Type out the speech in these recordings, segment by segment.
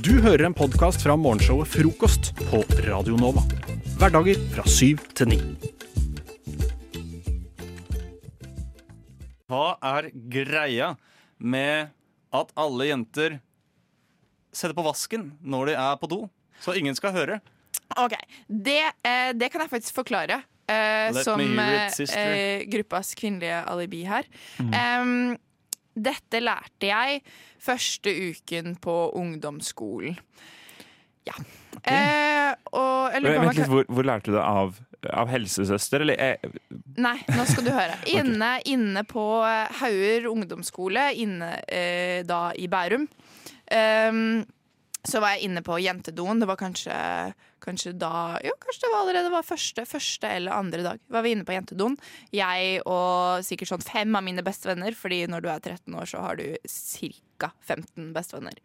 Du hører en podkast fra morgenshowet Frokost på Radio Nova. Hverdager fra syv til ni. Hva er greia med at alle jenter setter på vasken når de er på do? Så ingen skal høre. Ok, Det, eh, det kan jeg faktisk forklare. eh, som it, eh, eh, gruppas kvinnelige alibi her. Mm. Em, dette lærte jeg første uken på ungdomsskolen. Ja. Eh, og Vent litt, hvor, hvor lærte du det av? Av helsesøster, eller? eh, Nei, nå skal du høre. Inne, inne på eh, Hauger ungdomsskole, inne eh, da i Bærum, um, så var jeg inne på jentedoen. Det var kanskje, kanskje da Jo, kanskje det var allerede var første, første eller andre dag. Var vi inne på jentedoen. Jeg og sikkert sånn fem av mine bestevenner, fordi når du er 13 år, så har du ca. 15 bestevenner.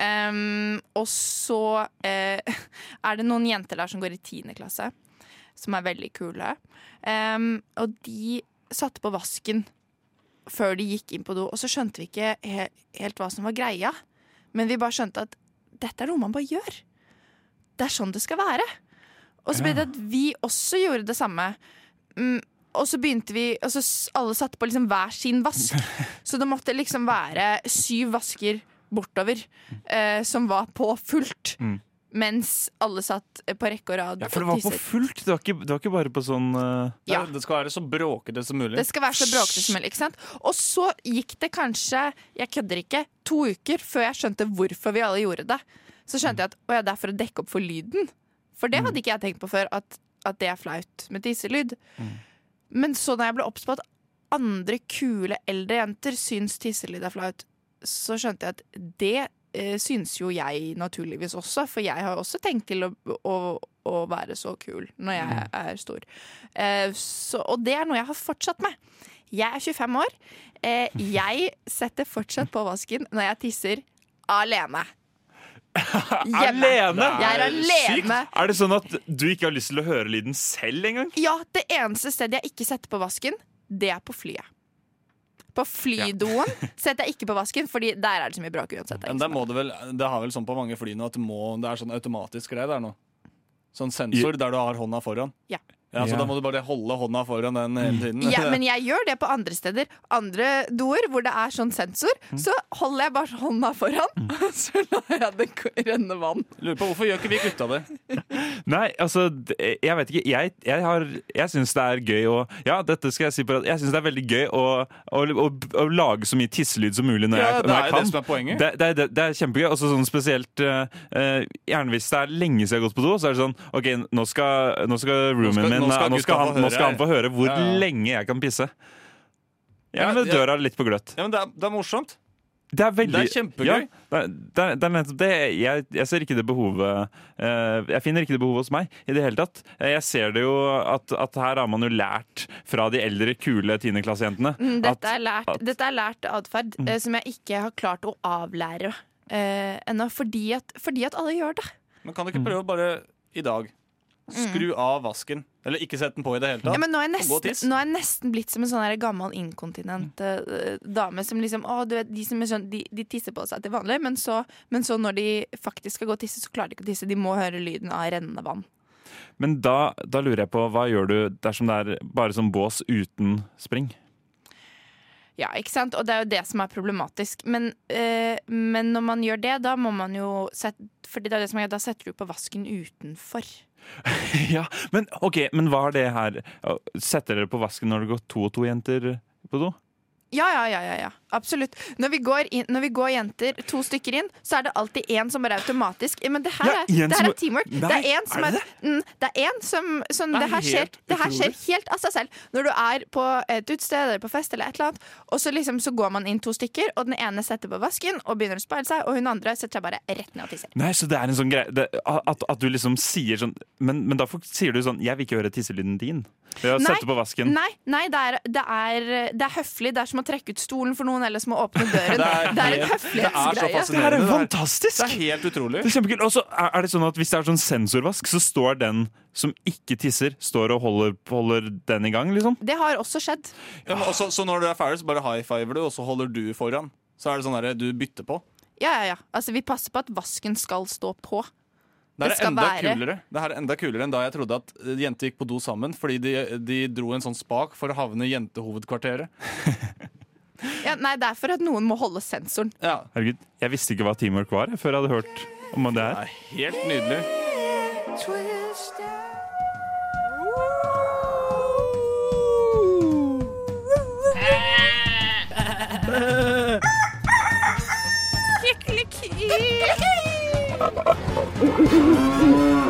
Um, og så uh, er det noen jenter der som går i 10. klasse som er veldig kule. Um, og de satte på vasken før de gikk inn på do, og så skjønte vi ikke he helt hva som var greia. Men vi bare skjønte at dette er noe man bare gjør. Det er sånn det skal være. Og så ble det at vi også gjorde det samme. Mm, og så begynte vi Og så Alle satte på liksom hver sin vask. Så det måtte liksom være syv vasker bortover eh, som var på fullt. Mm. Mens alle satt på rekke og rad Ja, for det var på fullt. Det var ikke, det var ikke bare på sånn uh... Ja. Det skal være så bråkete som mulig. Det skal være så bråkete som mulig. ikke sant? Og så gikk det kanskje, jeg kødder ikke, to uker før jeg skjønte hvorfor vi alle gjorde det. Så skjønte jeg at å ja, det er for å dekke opp for lyden. For det hadde ikke jeg tenkt på før, at, at det er flaut med tisselyd. Men så da jeg ble obs på at andre kule eldre jenter syns tisselyd er flaut, så skjønte jeg at det eh, syns jo jeg naturligvis også, for jeg har også tenkt til å, å, å være så kul når jeg er stor. Eh, så, og det er noe jeg har fortsatt med. Jeg er 25 år. Eh, jeg setter fortsatt på vasken når jeg tisser alene. Alene? Jeg er alene. Er det sånn at du ikke har lyst til å høre lyden selv engang? Ja, det eneste stedet jeg ikke setter på vasken, det er på flyet. På flydoen setter jeg ikke på vasken, Fordi der er det så mye bråk uansett. Men der må det vel Det har vel sånn på mange fly nå at det, må, det er sånn automatisk greie der nå. Sånn sensor der du har hånda foran. Ja. Ja, så. Da må du bare holde hånda foran den hele tiden. Ja, men jeg gjør det på andre steder. Andre doer hvor det er sånn sensor, så holder jeg bare hånda foran, og så lar jeg det renne vann. Lurer på Hvorfor gjør ikke vi gutta det? Nei, altså, jeg vet ikke. Jeg, jeg, har- jeg syns det er gøy å Ja, dette skal jeg si på rad. Jeg syns det er veldig gøy å, å, å, å lage så mye tisselyd som mulig når Ja, jeg, når er jeg kan. det som er poenget. Det, det, det, det er kjempegøy. Og sånn spesielt uh, eh, Gjerne hvis det er lenge siden jeg har gått på do, så er det sånn OK, nå skal, nå skal roomien skal- min nå skal nå skal, han, nå skal han få høre hvor Ja, ja. lenge jeg kan pisse. Ja, men Døra er litt på gløtt. Ja, men det er, det er morsomt. Det er veldig Det er kjempegøy. Ja, det, er- det, er- det det. Jeg, jeg ser ikke det behovet eh, Jeg finner ikke det behovet hos meg i det hele tatt. Eh, Jeg ser det jo at, at her har man jo lært fra de eldre, kule tiendeklassejentene. Mm, Dette er at- dette er lært atferd mm. som jeg ikke har klart å avlære uh, ennå, fordi at, fordi at alle gjør det. Men kan du ikke prøve bare i dag skru av vasken? Eller ikke sette den på i det hele tatt? Ja, men nå er, jeg og og nesten, nå er jeg nesten blitt som en sånn gammel inkontinent uh, dame som liksom å, du vet, de, som er sånn, de, de tisser på seg til vanlig, men så, men så når de faktisk skal gå og tisse, så klarer de ikke å tisse. De må høre lyden av rennende vann. Men da, da lurer jeg på, hva gjør du dersom det er bare som bås uten spring? Ja, ikke sant? Og det er jo det som er problematisk. Men, eh, men når man gjør det, da må man jo sette Fordi det er det som er, da setter du på vasken utenfor. ja, men ok, men hva er det her? Setter dere på vasken når det går to og to jenter på do? Ja, ja, ja, ja, ja. Absolutt. Når vi, går inn, når vi går jenter to stykker inn, så er det alltid én som bare automatisk. Men det her, Ja, er, det her er teamwork. Nei, det er én som er er, det mm, det er en som, som Det er her skjer, det her skjer helt av seg selv. Når du er på et utested eller på fest, eller et eller annet, og så, liksom, så går man inn to stykker, og den ene setter på vasken og begynner å speile seg, og hun andre setter seg bare rett ned og tisser. Nei, så det er en sånn greie at, at du liksom sier sånn men, men da får- sier du sånn 'jeg vil ikke høre tisselyden din'. Ved å sette på vasken. Nei, nei det, er, det er høflig. Det er som å trekke ut stolen for noen, eller som må åpne døren. Det Det er helt- det er en høflighetsgreie. Det er Det er- fantastisk! Det er helt utrolig. Det er. Og så er det sånn at hvis det er sånn sensorvask, så står den som ikke tisser, står og holder, holder den i gang, liksom. Det har også skjedd. Ja, men også, så når du er ferdig, så bare high fiver du, og så holder du foran. Så er det sånn der, du bytter på. Ja, ja, ja. Altså, vi passer på at vasken skal stå på. Det Det er enda være- kulere Det er enda kulere enn da jeg trodde at jenter gikk på do sammen fordi de, de dro en sånn spak for å havne i jentehovedkvarteret. Ja, nei, det er for at noen må holde sensoren. Ja, Herregud, jeg visste ikke hva teamwork var jeg, før jeg hadde hørt om det det her. er helt nydelig.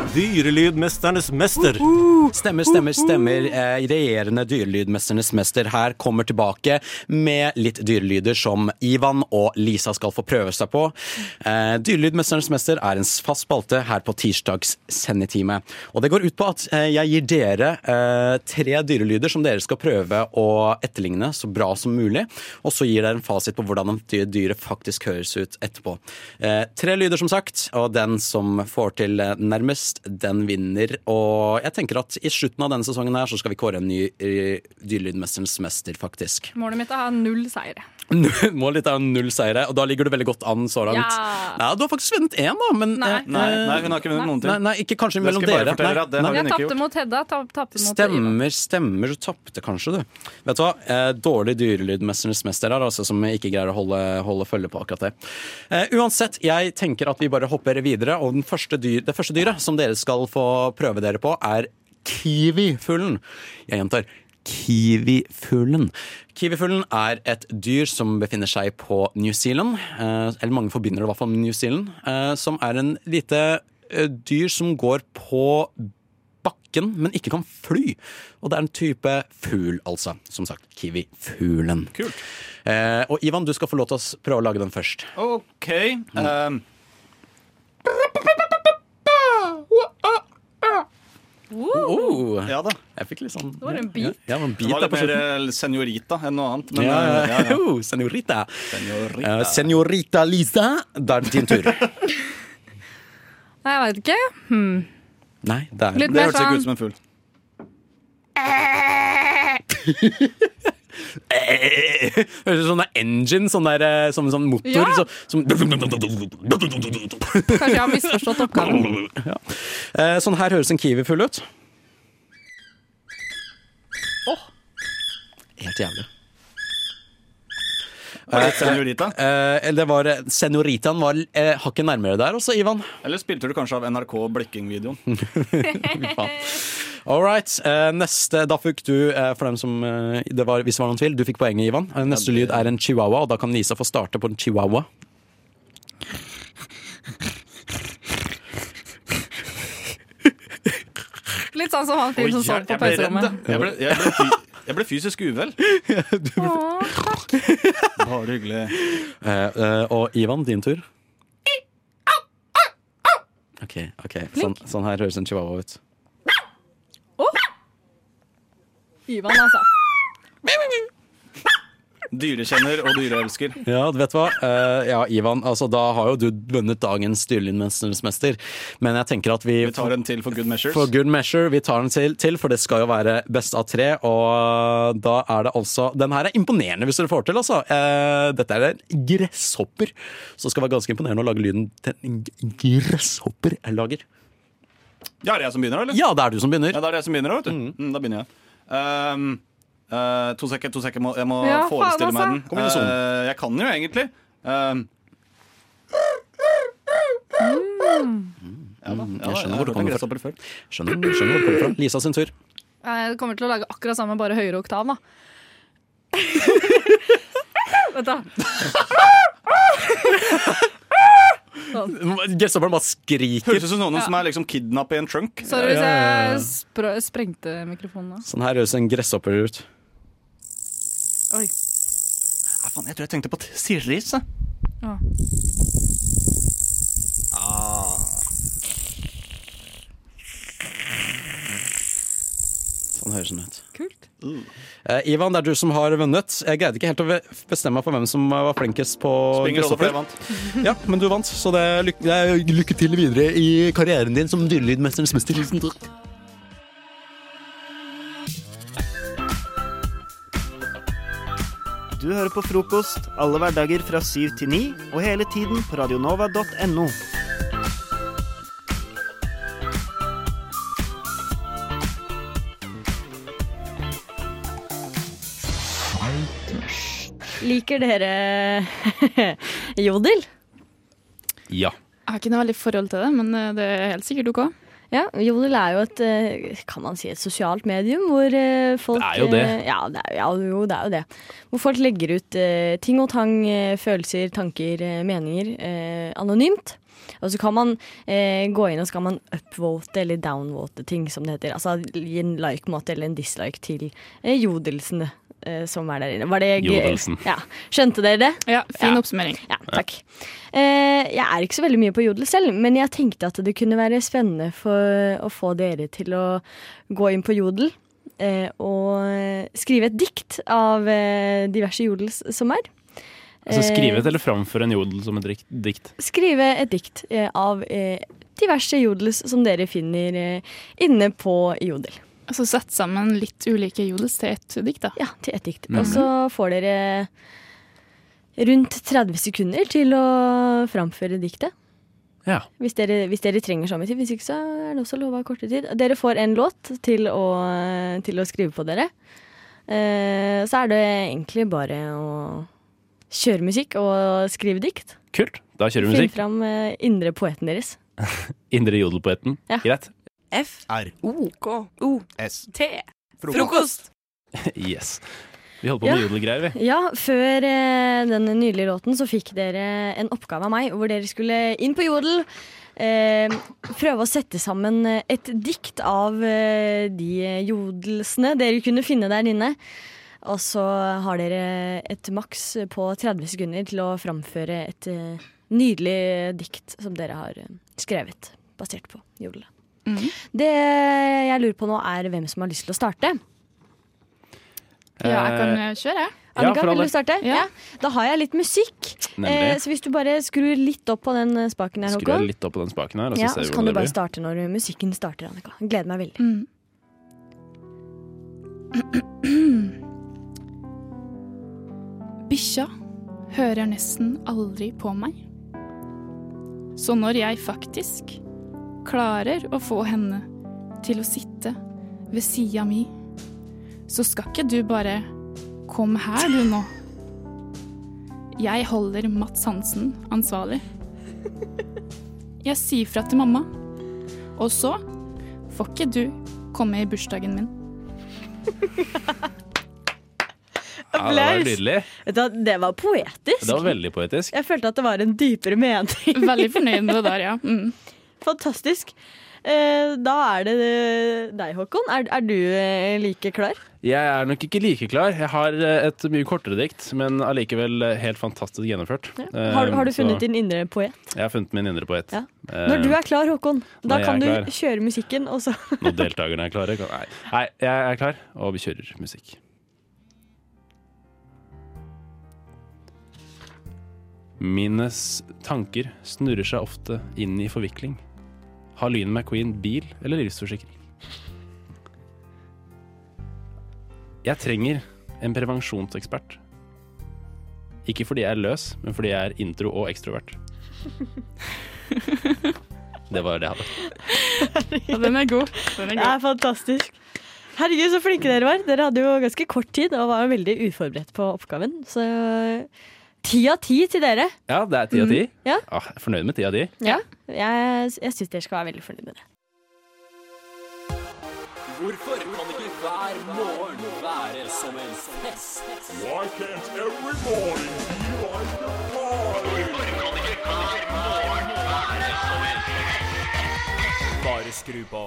Dyrelydmesternes mester. Stemmer, stemmer, stemmer. Eh, regjerende dyrelydmesternes mester her kommer tilbake med litt dyrelyder som Ivan og Lisa skal få prøve seg på. Eh, dyrelydmesternes mester er en fast spalte her på tirsdags sendetime. Og det går ut på at eh, jeg gir dere eh, tre dyrelyder som dere skal prøve å etterligne så bra som mulig. Og så gir dere en fasit på hvordan dyret faktisk høres ut etterpå. Eh, tre lyder, som sagt, og den som får til eh, nærmest, den vinner. Og jeg tenker at i slutten av denne sesongen her så skal vi kåre en ny eh, Dyrelydmesterens mester, faktisk. Målet mitt er å ha null seire. Målet ditt er null seire, og da ligger du veldig godt an så langt. Ja. Ja, du har faktisk vunnet én, da, men Nei. eh, Nei, nei, hun har ikke vunnet noen ting. nei, ikke kanskje mellom dere. Nei, nei. Jeg tapte mot Hedda. Tapp, tappte mot. Stemmer, stemmer. Du tapte kanskje, du. Vet du hva? Eh, dårlig Dyrelydmesterens mester her, altså, som ikke greier å holde, holde følge på akkurat det. Eh, uansett, jeg tenker at vi bare hopper videre, og den første dyr, det første dyret som dere skal få prøve dere på, er kiwifuglen. Jeg gjentar. Kiwifuglen. Kiwifuglen er et dyr som befinner seg på New Zealand. Eh, eller mange forbinder det i hvert fall med New Zealand. Eh, som er en lite eh, dyr som går på bakken, men ikke kan fly. Og det er en type fugl, altså. Som sagt, kiwifuglen. Kult. Og Ivan, du skal få lov til å prøve å lage den først. OK. Um, Oh, ja da. jeg fikk litt sånn Det var en bit. Ja, ja, en Det var litt mer eh, senorita enn noe annet. Men, Ja, eh, ja, ja, ja. Oh, senorita. Senorita. Uh, senorita Lisa, da er det din tur. Nei, jeg veit ikke. Hmm. Nei, det er Det hørtes ikke ut sånn som en fugl. Høres ut som sånn der engine, sånn der, eh, som en sånn motor. Ja. Så, som Kanskje jeg har misforstått oppgaven. Ja. Sånn her høres en kiwifugl ut. Helt jævlig. Var det senorita? Eh, det var, Senoritaen var eh, hakket nærmere der også, Ivan. Eller spilte du kanskje av NRK Blikking-videoen? All right. eh, neste, da fikk du, eh, for dem som eh, det var, Hvis det var noen tvil, du fikk poenget, Ivan. Neste lyd er en chihuahua, og da kan Lisa få starte på en chihuahua. Litt sånn som han fyren som sov på pauserommet. Jeg ble, jeg, ble, jeg ble fysisk uvel. Åh, Bare hyggelig. Eh, eh, og Ivan, din tur. OK, ok. Sånn, sånn her høres en chihuahua ut. Ivan, altså. Dyrekjenner og dyreelsker. Ja, du vet hva? Uh, ja, Ivan, altså da har jo du vunnet dagens Dyrlindmesternes. Men jeg tenker at vi, Vi tar en til for good measures. For good measure, vi tar den til, til, for det skal jo være best av tre. Og da er det altså Den her er imponerende hvis dere får til, altså. Uh, dette er en gresshopper. Så det skal være ganske imponerende å lage lyden til en gresshopper lager. Ja, er det jeg som begynner, eller? Ja, det er du som begynner. Ja, det er jeg som begynner, vet du. Mm, da begynner jeg. Um, uh, to sekker, to sekker. må- Jeg må Ja, faen, forestille meg altså. den. Eh, jeg kan den jo egentlig. Um, ja, da. ja, da, Mm, jeg skjønner hvor du kommer fra. Skjønner, skjønner hvor det kommer fra. Lisa sin tur. Jeg kommer til å lage akkurat samme, bare høyere oktav, da. Vent, da. Gresshopperen bare skriker. Høres ut som noen som er liksom kidnappet i en trunk. Sorry hvis Ja, ja, ja. jeg spr sprengte mikrofonen. da. Sånn her høres en gresshopper ut. Oi. Ja, faen, jeg tror jeg tenkte på Sirris. jeg. Sånn høres den ut. Kult. Eh, Ivan, det er du som har vunnet. Jeg greide ikke helt å bestemme meg for hvem som var flinkest på Springer rolle for jeg gresshopper. vant. Ja, men du vant, så det er lykke, det er lykke til videre i karrieren din som dyrelydmesterens mester. Du hører på frokost alle hverdager fra syv til ni, og hele tiden på radionova.no. Liker dere jodel? Ja. Jeg har ikke noe veldig forhold til det, men eh, det er helt sikkert OK. Ja, Jodel er jo et eh, kan man si, et sosialt medium hvor eh, folk Det er jo det. Ja, det er, ja, jo, det er jo det. Hvor folk legger ut eh, ting og tang, følelser, tanker, meninger eh, anonymt. Og så kan man eh, gå inn og så kan man upvote eller downvote ting, som det heter. Altså gi en like-måte eller en dislike til eh, jodelsene eh, som er der inne. Var det? Jodelsen. Ja. Skjønte dere det? Ja, fin Ja. oppsummering. Ja, takk. Eh, jeg er ikke så veldig mye på Jodel selv, men jeg tenkte at det kunne være spennende for å få dere til å gå inn på Jodel eh, og skrive et dikt av eh, diverse jodels som er. Altså skrive Eh, et eller framføre en jodel som et dikt. Skrive et dikt eh, av diverse jodels som dere finner inne på Jodel. Altså sette sammen litt ulike jodels til ett dikt, da. Ja, til ett dikt. Og så får dere rundt 30 sekunder til å framføre diktet. Ja. Hvis dere, hvis dere trenger så mye tid. Hvis ikke så er det også lov av kortere tid. Dere får en låt til å, til å skrive på dere. Eh, så er det egentlig bare å kjøre musikk og skrive dikt. Kult. Da kjører vi Finn musikk. fram eh, indre poeten deres. Indre jodelpoeten. Ja. Greit. F. R. O. K. O. S. T. Frokost. yes. Vi holder på med Ja. jodelgreier, vi. Ja, før eh, den nydelige låten så fikk dere en oppgave av meg hvor dere skulle inn på Jodel. Eh, prøve å sette sammen et dikt av eh, de jodelsene dere kunne finne der inne. Og så har dere et maks på 30 sekunder til å framføre et eh, nydelig dikt som dere har eh, skrevet, basert på Jodel. Mhm. Det jeg lurer på nå, er hvem som har lyst til å starte. Ja, jeg kan eh, kjøre, jeg. Ja, Annika, for vil du starte? Ja. Da har jeg litt musikk. Eh, så hvis du bare skrur litt opp på den eh, spaken her, Håkon. litt opp på den spaken her, og så Ja, ser og vi så kan du bare blir. starte når musikken starter, Annika. Gleder meg veldig. Mm. Bikkja hører nesten aldri på meg. Så når jeg faktisk klarer å få henne til å sitte ved sida mi, så skal ikke du bare Kom her, du nå. Jeg holder Mats Hansen ansvarlig. Jeg sier fra til mamma. Og så får ikke du komme i bursdagen min. Ja, det var Applaus. nydelig. Vet Det var poetisk. Det var veldig poetisk. Jeg følte at det var en dypere mening. Veldig fornøyd med det der, ja. Mm. Fantastisk. Eh, da er det deg, Håkon. Er, er du eh, like klar? Jeg er nok ikke like klar. Jeg har eh, et mye kortere dikt, men allikevel eh, helt fantastisk gjennomført. Ja. Har, har du så funnet din indre poet? Jeg har funnet min indre poet. Ja. Eh, Når du er klar, Håkon, da kan du klar. kjøre musikken, Også. Når deltakerne er klare. Nei. Nei, jeg er klar, og vi kjører musikk. Mine tanker snurrer seg ofte inn i forvikling. Har Lyn McQueen bil eller livsforsikring? Jeg trenger en prevensjonsekspert. Ikke fordi jeg er løs, men fordi jeg er intro og ekstrovert. Det var det jeg hadde. Ja, den er god. Den er Det er fantastisk. Herregud, så flinke dere var. Dere hadde jo ganske kort tid og var veldig uforberedt på oppgaven. Så ti av ti til dere. Ja, det er ti av ti. Mm. Ja. Ah, jeg er fornøyd med ti av ti. Ja. Jeg, jeg syns dere skal være veldig fornøyd med det. Hvorfor kan ikke hver morgen være som en fest? Why can't every morning be like a party? Hvorfor kan ikke hver morgen være som en fest? Bare skru på.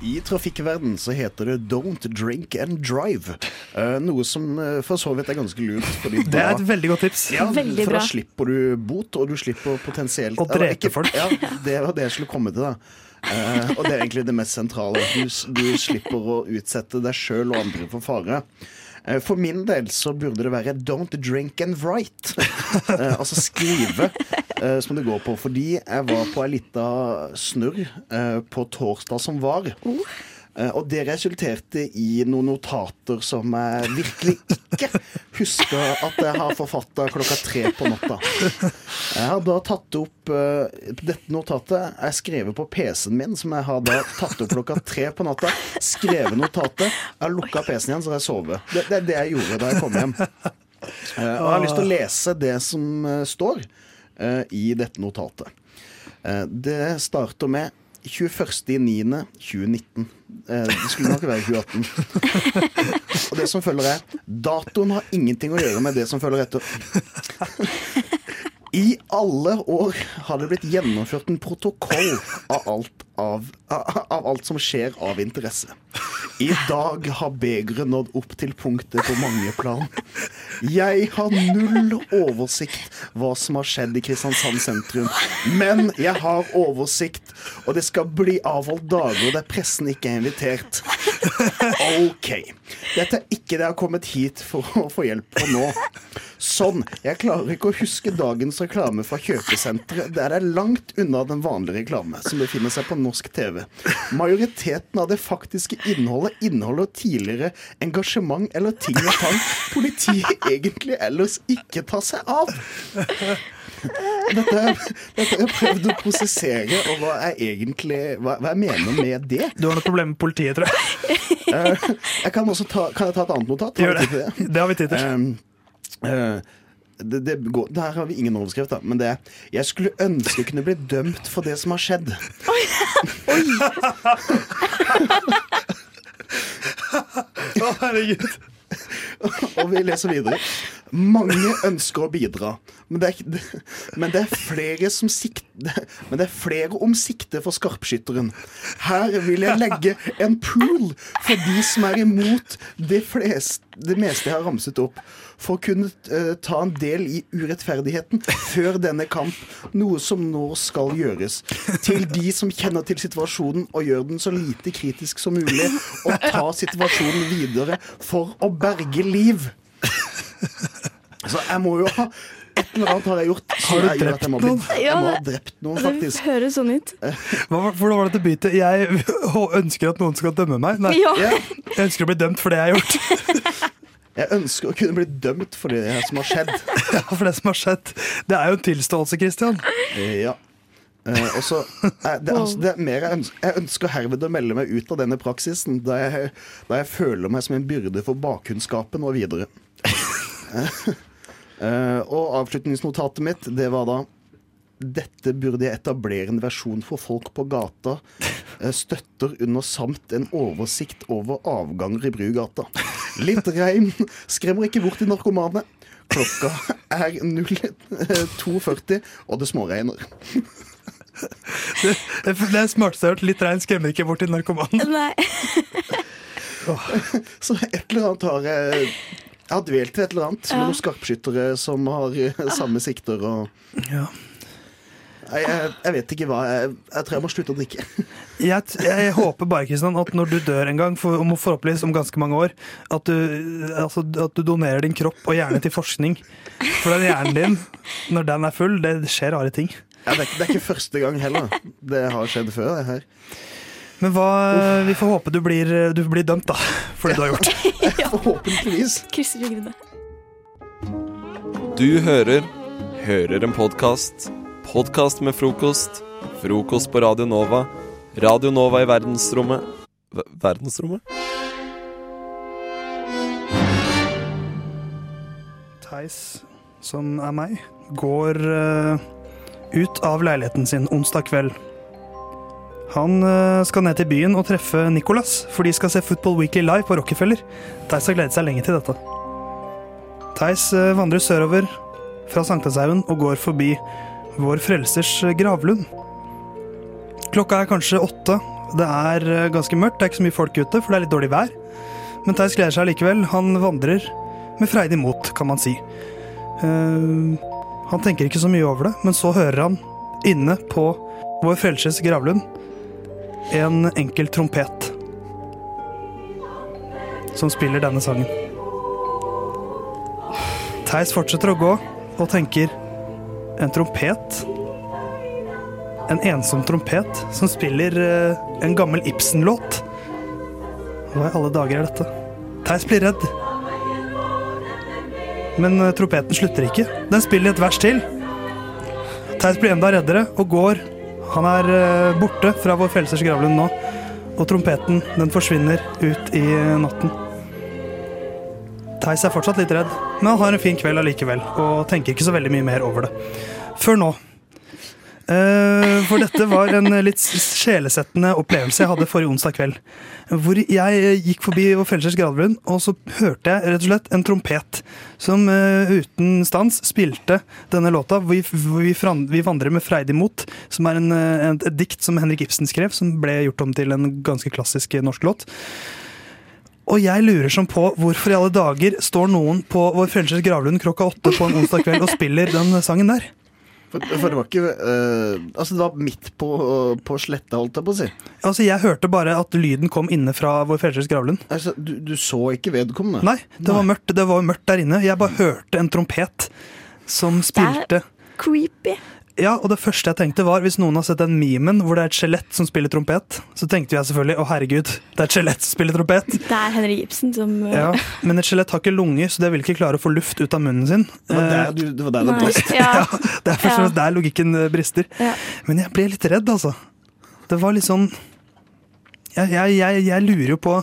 I trafikkverden så heter det 'don't drink and drive'. Uh, noe som uh, for så vidt er ganske lurt. Fordi Det er et veldig godt tips. Ja, Veldig for da slipper du bot, og du slipper potensielt Å drepe folk. Ja, det var det jeg skulle komme til, da. Uh, og det er egentlig det mest sentrale. Du, du slipper å utsette deg sjøl og andre for fare. Eh, For min del så burde det være 'don't drink and write'. Eh, altså skrive, eh, som det går på. Fordi jeg var på ei lita snurr på torsdag som var. Eh, Og det resulterte i noen notater som jeg virkelig ikke husker at jeg har forfatta klokka tre på natta. Jeg har da tatt opp eh, dette notatet Jeg skrev på PC-en min, som jeg har da tatt opp klokka tre på natta. Skrevet notatet. Jeg har lukka PC-en igjen, så har jeg sovet. Det, det er det jeg gjorde da jeg kom hjem. Eh, og jeg har lyst til å lese det som står i dette notatet. Det starter med 21.9.2019. Eh, det skulle nok være 2018. Og det som følger er Datoen har ingenting å gjøre med det som følger etter. I alle år har det blitt gjennomført en protokoll av alt, av, av alt som skjer av interesse. I dag har begeret nådd opp til punktet på mange plan. Jeg har null oversikt hva som har skjedd i Kristiansand sentrum. Men jeg har oversikt, og det skal bli avholdt dager der pressen ikke er invitert. OK. Dette er ikke det jeg har kommet hit for å få hjelp på nå. Sånn. Jeg klarer ikke å huske dagens reklame fra kjøpesenteret. Der er langt unna den vanlige reklame som befinner seg på norsk TV. Majoriteten av det faktiske innholdet inneholder tidligere engasjement eller ting og tang politiet egentlig ellers ikke tar seg av. Dette, har jeg prøvd å prosessere, og hva er egentlig hva, hva jeg mener med det. Du har noe problem med politiet, tror jeg. Eh, jeg kan ta, kan jeg ta et annet notat? Gjør det. Det har vi tid til. Um, eh, det, det går, der har vi ingen overskrift, da. Men det er Jeg skulle ønske jeg kunne bli dømt for det som har skjedd. Oi Å, herregud. Og vi leser videre. Mange ønsker å bidra, men det er, men det er flere som sikter Men det er flere om sikte for skarpskytteren. Her vil jeg legge en pool for de som er imot det, flest, det meste jeg har ramset opp. For å kunne eh, ta en del i urettferdigheten før denne kamp, noe som nå skal gjøres. Til de som kjenner til situasjonen og gjør den så lite kritisk som mulig, og ta situasjonen videre for å berge liv. Så jeg må jo ha Et eller annet har jeg gjort. Har du drept jeg noen? Jeg må ha drept noen, faktisk. høres sånn ut. Hva, hvordan var dette byttet? Jeg ønsker at noen skal dømme meg. Nei, Ja. jeg ønsker å bli dømt for det jeg har gjort. Jeg ønsker å kunne bli dømt for det som har skjedd. Ja, for det som har skjedd. Det er jo en tilståelse, Christian. Eh, Ja. Eh, og så er det, altså, det er mer jeg ønsker, jeg ønsker herved å melde meg ut av denne praksisen, da jeg, da jeg føler meg som en byrde for bakkunnskapen og videre. Eh, og avslutningsnotatet mitt, det var da dette burde jeg etablere en versjon for folk på gata. Eh, Støtter under samt en oversikt over avganger i Brugata. Litt regn skremmer ikke bort de narkomane. Klokka er 02.40, og det småregner. Det, det, det er smarteste jeg har hørt. Litt regn skremmer ikke bort de narkomane. Nei. Så et eller annet har jeg Jeg har dvelt til et eller annet med noen skarpskyttere som har eh, samme sikter og Ja. Jeg, jeg vet ikke hva. Jeg, jeg tror jeg må slutte å drikke. Jeg, jeg håper bare Kristian, at når du dør en gang, for, om forhåpentligvis om ganske mange år, at du, altså, at du donerer din kropp og hjerne til forskning. For den hjernen din, når den er full, det skjer rare ting. Ja, det, er, ikke- det er ikke første gang heller. Det har skjedd før. det her Men hva, vi får håpe du blir, du blir dømt, da, for det du har gjort. Forhåpentligvis. Krysser fingrene. Du hører Hører en podkast. Podkast med frokost. Frokost på Radio Nova. Radio Nova i verdensrommet v Verdensrommet? Theis, som er meg, går uh, ut av leiligheten sin onsdag kveld. Han uh, skal ned til byen og treffe Nicolas, for de skal se Football Weekly live på Rockefeller. Theis har gledet seg lenge til dette. Theis uh, vandrer sørover fra Sankthanshaugen og går forbi Vår Frelsers gravlund. Klokka er kanskje åtte. Det er eh, ganske mørkt, det er ikke så mye folk ute, for det er litt dårlig vær. Men Theis gleder seg likevel. Han vandrer med freidig mot, kan man si. Uh, han tenker ikke så mye over det, men så hører han inne på Vår Frelsers gravlund en enkel trompet som spiller denne sangen. Theis fortsetter å gå og tenker en trompet. En ensom trompet som spiller eh, en gammel Ibsen-låt. Hva i alle dager er dette? Theis blir redd. Men eh, trompeten slutter ikke. Den spiller et vers til. Theis blir enda reddere og går. Han er eh, borte fra vår frelsers gravlund nå. Og trompeten den forsvinner ut i natten. Theis er fortsatt litt redd, men han har en fin kveld allikevel. Og tenker ikke så veldig mye mer over det. Før nå. Eh, for dette var en litt sjelesettende opplevelse jeg hadde forrige onsdag kveld. Hvor jeg gikk forbi vår frelsers gravlund, og så hørte jeg rett og slett en trompet som eh, uten stans spilte denne låta. Vi, vi, vi vandrer med freidig mot, som er en, eh, en, et dikt som Henrik Ibsen skrev, som ble gjort om til en ganske klassisk eh, norsk låt. Og jeg lurer som på hvorfor i alle dager står noen på vår frelsers gravlund klokka åtte på en onsdag kveld og spiller den sangen der. For, for det var ikke uh, Altså, det var midt på, på sletta, holdt jeg på å si. Altså, Jeg hørte bare at lyden kom inne fra vår frelsers gravlund. Altså, du, du så ikke vedkommende? Nei, det var mørkt Det var mørkt der inne. Jeg bare hørte en trompet som spilte. Creepy. Ja, og det første jeg tenkte var, hvis noen har sett den memen hvor det er et skjelett som spiller trompet, så tenkte jeg selvfølgelig å herregud, det er et skjelett som spiller trompet. Det er Henrik Ibsen som uh, Ja, Men et skjelett har ikke lunger, så det vil ikke klare å få luft ut av munnen sin. Det var der, Eh, du, det var der det brast. Ja. Det er først og fremst der logikken eh, brister. Ja. Men jeg ble litt redd, altså. Det var litt sånn Jeg, jeg, jeg, jeg lurer jo på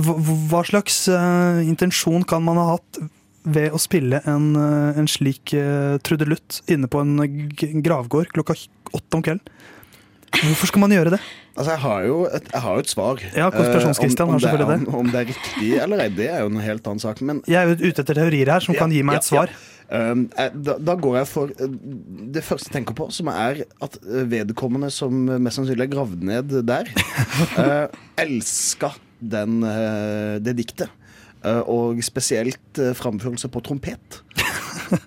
hva, hva slags uh, intensjon kan man ha hatt ved å spille en, eh, en slik uh, trudelutt inne på en gravgård klokka åtte om kvelden? Hvorfor skal man gjøre det? Altså, jeg har jo et, jeg har jo et svar. Ja, konspirasjonskristian Eh, om har selvfølgelig det. er- Om, om det er riktig eller ei, det er jo en helt annen sak. Men Jeg er jo ute etter teorier her som kan gi meg et svar. Um, eh, da, da går jeg for det første jeg tenker på, som er at vedkommende som mest sannsynlig er gravd ned der, uh, elska den, det diktet. Eh, og spesielt uh, framførelse på trompet.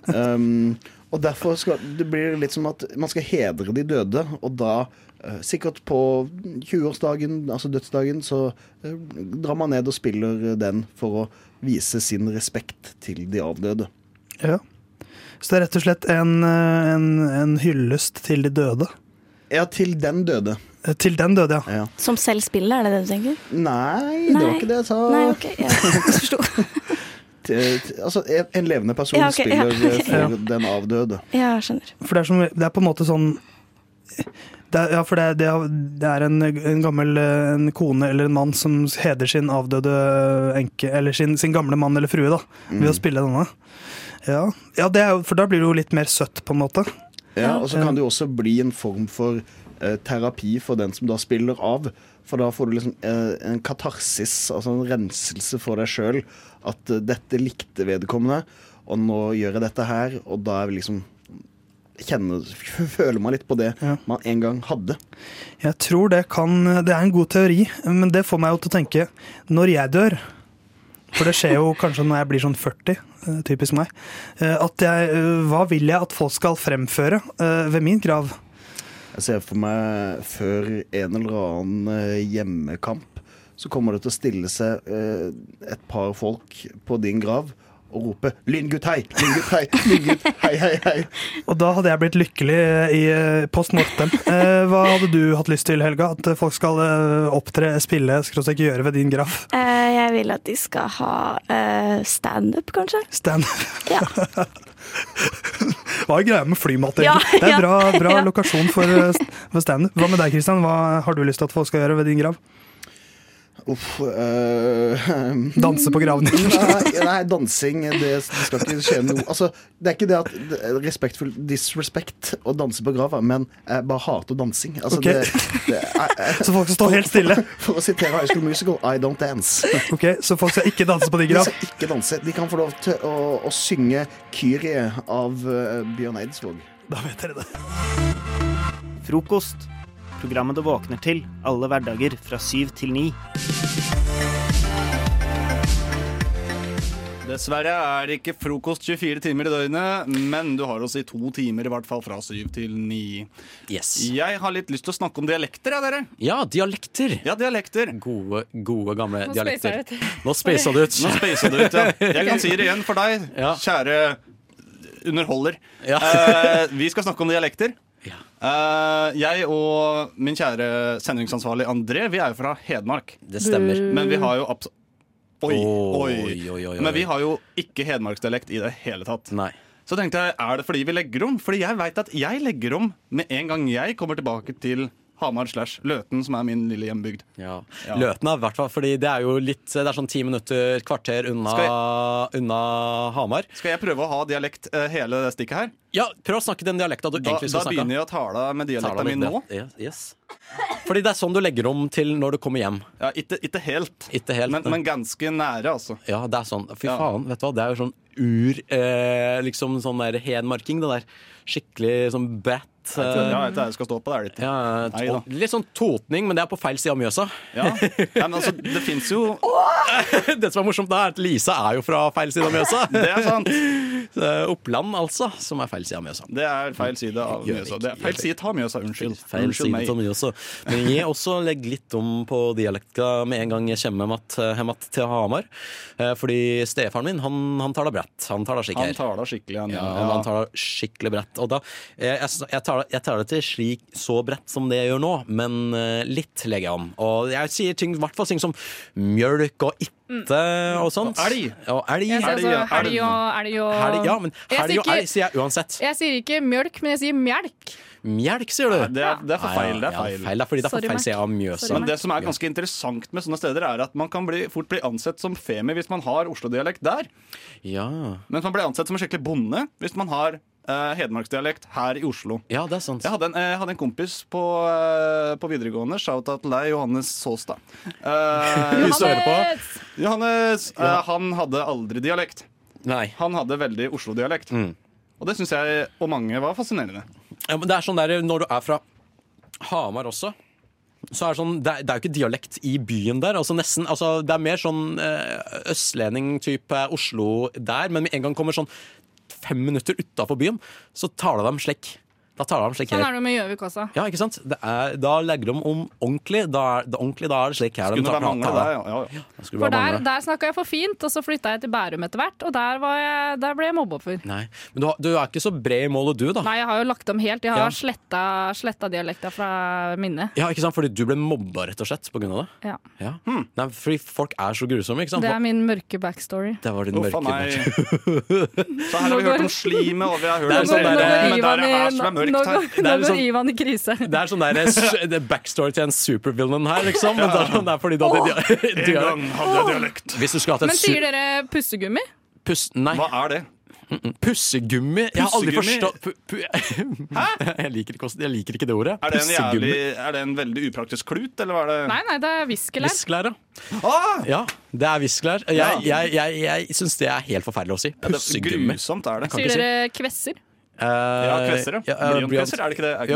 Um, og derfor skal det blir litt som at man skal hedre de døde, og da eh, Sikkert på 20-årsdagen, altså dødsdagen, så eh, drar man ned og spiller den for å vise sin respekt til de avdøde. Ja. Så det er rett og slett en, eh, en, en hyllest til de døde. Ja, til den døde. Til den døde, ja. Ja. Som selv spiller, er det det du tenker? Nei, det var ikke det jeg sa. Nei, ok, jeg t- Altså, en- en levende person Ja, ok, ja. spiller eh, for Ja. den avdøde. Ja, jeg skjønner. For det er, som, det er på en måte sånn det er, Ja, for det det er, det er en, en gammel eh, en kone eller en mann som heder sin avdøde enke, eller sin, sin gamle mann eller frue, da, ved å spille denne. Ja, ja det er, for da blir det jo litt mer søtt, på en måte. Ja, og så kan det jo også bli en form for terapi for den som da spiller av. For da får du liksom eh, en katarsis, altså en renselse for deg sjøl. At eh, dette likte vedkommende, og nå gjør jeg dette her. Og da er vi liksom kjenner, føler man litt på det man en gang hadde. Jeg tror det kan Det er en god teori, men det får meg jo til å tenke Når jeg dør For det skjer jo kanskje når jeg blir sånn 40, eh, typisk meg. eh, At jeg, eh, hva vil jeg at folk skal fremføre eh, ved min grav? Jeg ser for meg før en eller annen eh, hjemmekamp, så kommer det til å stille seg eh, et par folk på din grav og rope 'Lyngutt, hei! Lyngutt, hei! Lyngutt, hei, hei, hei!' Og da hadde jeg blitt lykkelig i eh, post mortem. Eh, hva hadde du hatt lyst til, Helga? At folk skal opptre, spille, skråstrek gjøre ved din grav? Eh, jeg vil at de skal ha eh, standup, kanskje. Stand. Ja. Hva er greia med flymat? Ja, det er bra, bra lokasjon for, eh, for standup. Hva med deg, Kristian? Hva har du lyst til at folk skal gjøre ved din grav? Uff øh, Danse på graven din? Nei, nei dansing det, det skal ikke skje noe Altså, Det er ikke det at er respektfull disrespect å danse på grava, men jeg bare hater dansing. Altså, okay. det, det er, Så folk skal stå helt stille? For, for å sitere High School Musical, I don't dance. Ok, Så folk skal ikke danse på din De grav? skal ikke danse. De kan få lov til å, å synge Kyrie av uh, Bjørn Eidsvåg. Da vet dere det. Frokost. Programmet du våkner til alle hverdager fra syv til ni. Dessverre er det ikke frokost 24 timer i døgnet, men du har oss i to timer, i hvert fall fra syv til ni. Jeg har litt lyst til å snakke om dialekter, ja, dere. Ja, dialekter. Ja, dialekter. Gode, gode gamle Nå dialekter. Nå spasa det ut. Nå spacet det ut, ja. Jeg kan si det igjen for deg, kjære underholder. Eh, vi skal snakke om dialekter. Eh, jeg og min kjære sendingsansvarlig André, vi er jo fra Hedmark. Det stemmer. Men vi har jo abs Oi, Oi, oi. oi, oi, oi. Men vi har jo ikke hedmarksdialekt i det hele tatt. Nei. Så tenkte jeg, er det fordi vi legger om? Fordi jeg veit at jeg legger om med en gang jeg kommer tilbake til Hamar slash Løten, som er min lille hjembygd. Ja. Løten er i hvert fall, fordi det er jo litt Det er sånn ti minutter, kvarter unna, jeg, unna Hamar. Skal jeg prøve å ha dialekt eh, hele det stikket her? Ja, prøv å snakke den dialekta du Da, egentlig da skal snakke. begynner jeg å tale med dialekta mi nå. Yes. Fordi det er sånn du legger om til når du kommer hjem. Ja, Ikke helt, helt men, men ganske nære, altså. Ja, det er sånn. Fy Ja. faen, vet du hva. Det er jo sånn ur eh, Liksom sånn der henmarking, det der. Skikkelig sånn bat. Ja, jeg skal stå på det, litt. Ja, Nei litt sånn totning, men det er på feil side av Mjøsa. Ja. Ja, men altså, det fins jo Det som er morsomt, da, er at Lisa er jo fra feil side av Mjøsa. Det er sant. Oppland, altså, som er feil side av Mjøsa. Det er feil side av Mjøsa. Det er feil side av Mjøsa, unnskyld. Feil Unnskyld side av Mjøsa. Men jeg også legger litt om på dialekta med en gang jeg kommer hjem att- til Hamar. Eh, Fordi stefaren min, han, han tar det bredt. Han tar det skikkelig. Han taler skikkelig, han. Ja, Ja. han tar det skikkelig bredt. Og da, eh, jeg, jeg, tar, det- jeg tar det til slik så bredt som det jeg gjør nå, men eh, litt legger jeg om. Og jeg sier ting, i hvert fall ting som mjølk og ikke og sånt. Elg. Og elg. Jeg sier Elg, altså elg og elg og Helg, ja, men helg og elg sier jeg uansett. Jeg sier ikke mjølk, men jeg sier mjelk. Mjelk, sier du? Det er, det er for feil. Det er ja, feil. feil. Det er fordi det er for Sorry, feil side av Mjøsa. Men det som er ganske interessant med sånne steder, er at man kan bli, fort bli ansett som femi hvis man har Oslo-dialekt der. Ja. Mens man blir ansett som en skikkelig bonde hvis man har Uh, hedmarksdialekt her i Oslo. ja, det er sant. Jeg hadde en, jeg hadde en kompis på, uh, på videregående, shout-out til deg, Johannes Såstad. Uh. Johannes, eh, Ja. han hadde aldri dialekt. Nei. Han hadde veldig Oslo-dialekt. Mm. Og det syns jeg og mange var fascinerende. Ja, men det er sånn der, Når du er fra Hamar også så er det, sånn, det, er, det er jo ikke dialekt i byen der. Altså nesten, altså det er mer sånn eh, østlending-type Oslo der, men med en gang kommer sånn fem minutter utafor byen, så taler de slik. Da tar de dem slik Sånn her. er det med Gjøvik også. Ja, ikke sant? Det er, da legger de om ordentlig. Da er det, ordentlig, da er det slik her. de Skulle bare mangle det. Ja, ja. ja. For der, der snakka jeg for fint, og så flytta jeg til Bærum etter hvert, og der, var jeg, der ble jeg mobba for. Nei, Men du, har- du er ikke så bred i målet, du, da. Nei, jeg har jo lagt om helt. Jeg har Ja. sletta, sletta dialekta fra minnet. Ja, ikke sant? Fordi du ble mobba, rett og slett, på grunn av det? Ja. Ja. Nei, fordi folk er så grusomme, ikke sant? Det er min mørke backstory. Det var din Uff mørke backstory. Så her har vi hørt om slimet, og vi har hørt om sånn det der- der, men går er det her som er mørkt nå går- Det er nå går liksom- Ivan i krise. Det er sånn der, det er backstory til en supervillain her, liksom. Men det er, sånn, det er fordi du hadde En gang hadde jeg dialekt. Hvis du skulle hatt Men sier dere pussegummi? Puss... Nei. Hva er det? Pussegummi? Jeg har aldri forstått pu, jeg, liker ikke, jeg liker ikke det ordet. Er det en, jævlig, er det en veldig upraktisk klut, eller hva er det? Nei, nei, det er viskelær. Viskelær, ja. Ah! ja. Det er viskelær. Jeg, Ja. jeg, jeg, jeg syns det er helt forferdelig å si. Ja, det er Pussegummi. grusomt er det. Sier si. dere kvesser? Eh, Ja, Kvessere. ja. eh, Blyantkvesser, er det ikke det? Er ikke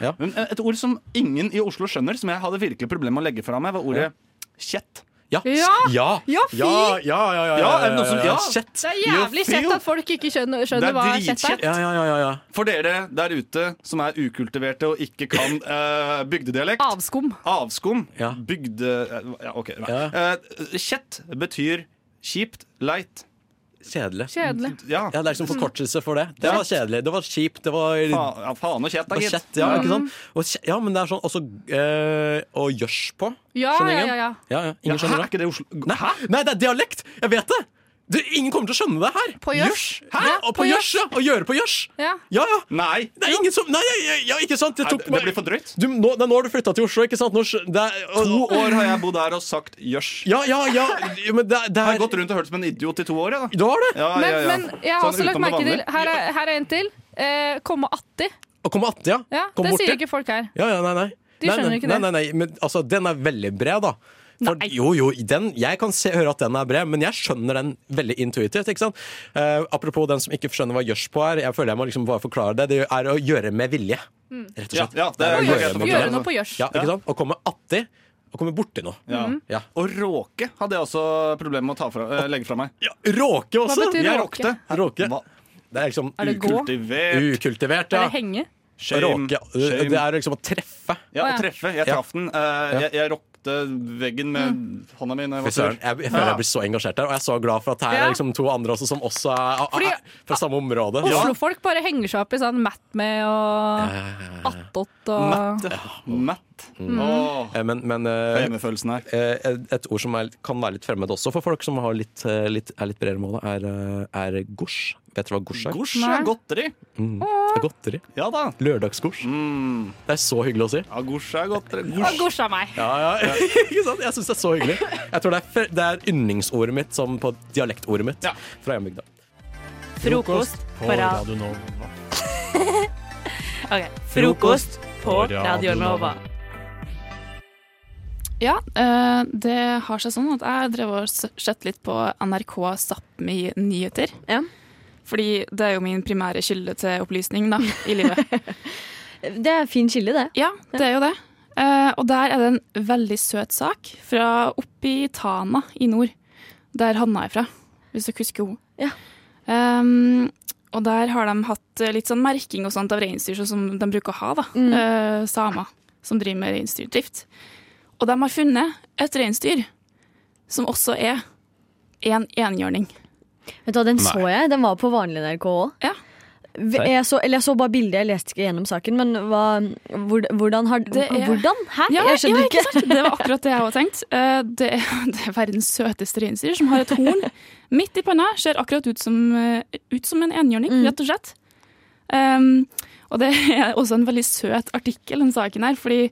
Ja. Et ord som ingen i Oslo skjønner, som jeg hadde virkelig problemer med å legge fra meg, var ordet kjett. Ja. Ja. Ja. Ja, fy! Ja, ja, ja, ja, Ja, som- ja. Kjett. Det er jævlig kjett at folk ikke skjønner, skjønner er hva kjett er. Ja, ja, ja, ja, ja. For dere der ute som er ukultiverte og ikke kan uh, bygdedialekt Avskum. Avskum. Ja. Bygde... eh, Ja, OK. Ja. Eh, kjett betyr kjipt, leit. Kjedelig. Kjedelig. Ja. Ja, Det er liksom forkortelse for det. Det var kjedelig. Det var kjipt. Det var, Faen, ja, faen og kjett, da, gitt. Ja, ikke sant? Og, ja, men det er sånn også eh, Og gjørs på. Ja, Skjønner ja, ingen? ja, ja. Ja, ja. Ja, Ingen hæ, det. er ikke det Oslo... Nei, nei, det er dialekt! Jeg vet det! Du, ingen kommer til å skjønne det her. På gjørs. Ja, og på gjørs, ja. Å gjøre på gjørs. Ja. Ja, ja. Nei! Det er ingen som Nei, ja, ja, ikke sant? Det, Nei, det blir for drøyt. Du, nå, er nå har du flytta til Oslo, ikke sant? Nå, det er, og, To år har jeg bodd her og sagt gjørs. Ja, ja, ja. ja, Men det, det Jeg har er gått rundt og hørt som en idiot i to år. Jeg, da. Du har det? Ja, Men, ja, ja. men jeg har Sånn også lagt merke til. Her er, her er en til. Eh, komme atti. Å komme atte, ja. Ja, Kom det borti. sier ikke folk her. Ja, ja, nei, nei. De skjønner nei, ikke nei, det. Nei, nei, men altså, den er veldig bred, da. For, Nei. jo, jo, den, jeg kan se, høre at den er bred, men jeg skjønner den veldig intuitivt. ikke sant? Uh, apropos den som ikke skjønner hva gjørs på er, jeg føler jeg må liksom bare forklare det. Det er å gjøre med vilje. Rett og slett. ja, ja, Det er er å greit gjøre Gjøre noe på gjørs. Ja, ikke sant? Å komme atti Å komme borti noe. Ja. Ja. Og råke hadde jeg også problemer med å ta fra, eh, legge fra meg. Råke også? Hva betyr Jeg råke? Råke. Det er liksom Er det ukultivert. Kultivert. ukultivert, Er ja. det henge? Shame. Råke. Shame. Det er liksom å treffe. Ja, Å, treffe. Jeg Ja. traff den. Eh, jeg, jeg rockte veggen med hånda mi. jeg jeg, jeg føler jeg blir så engasjert der, og jeg er så glad for at her Ja. er liksom to andre også som også er, er, Fordi- er fra samme område. Oslo-folk bare henger seg opp i sånn Matt med og attåt og Matt. Matt. Mm. Eh, Men, men hjemmefølelsen her. eh, et ord som er, kan være litt fremmed også for folk som har litt, litt, er litt bredere mål, er, er gosj. Vet dere hva gosj er? Gosj Nei. er godteri. Mm. Det er godteri. Ja da. Lørdagsgosj. Mm. Det er så hyggelig å si. Ja, gosj er godteri. Gosj. gosja meg. Ja, ja. Ikke sant? Jeg syns det er så hyggelig. Jeg tror det er, det er yndlingsordet mitt som på dialektordet mitt Ja. fra hjembygda. Frokost på radio. Radio Nova. Ok, Frokost på Radio Nova. Ja, eh, det har seg sånn at jeg drev og s- sett litt på NRK Sápmi nyheter. Ja. Fordi det er jo min primære kilde til opplysning da, i livet. Det er fin kilde, det. Ja, det er jo det. Uh, og der er det en veldig søt sak fra oppi Tana i nord. Der Hanna er fra, hvis dere husker henne. Ja. Um, og der har de hatt eh, litt sånn merking og sånt av reinsdyr, sånn som de bruker å ha, da. Mm. Uh, samer som driver med reinsdyrdrift. Og de har funnet et reinsdyr som også er en enhjørning. Vet du hva, Den Nei. så jeg. Den var på vanlig NRK òg. Ja. Jeg, så- eller jeg så bare bildet, jeg leste ikke gjennom saken. Men hva, hvor, hvordan har Det er- Hvordan? Hæ? Ja, jeg skjønner ja, ikke. sant? Det var akkurat det jeg hadde tenkte. Eh, Det, er- det er verdens søteste reinsdyr som har et horn midt i panna. Ser akkurat ut som, eh, ut som en enhjørning, Mm. rett og slett. Um, og det er også en veldig søt artikkel, den saken her. Fordi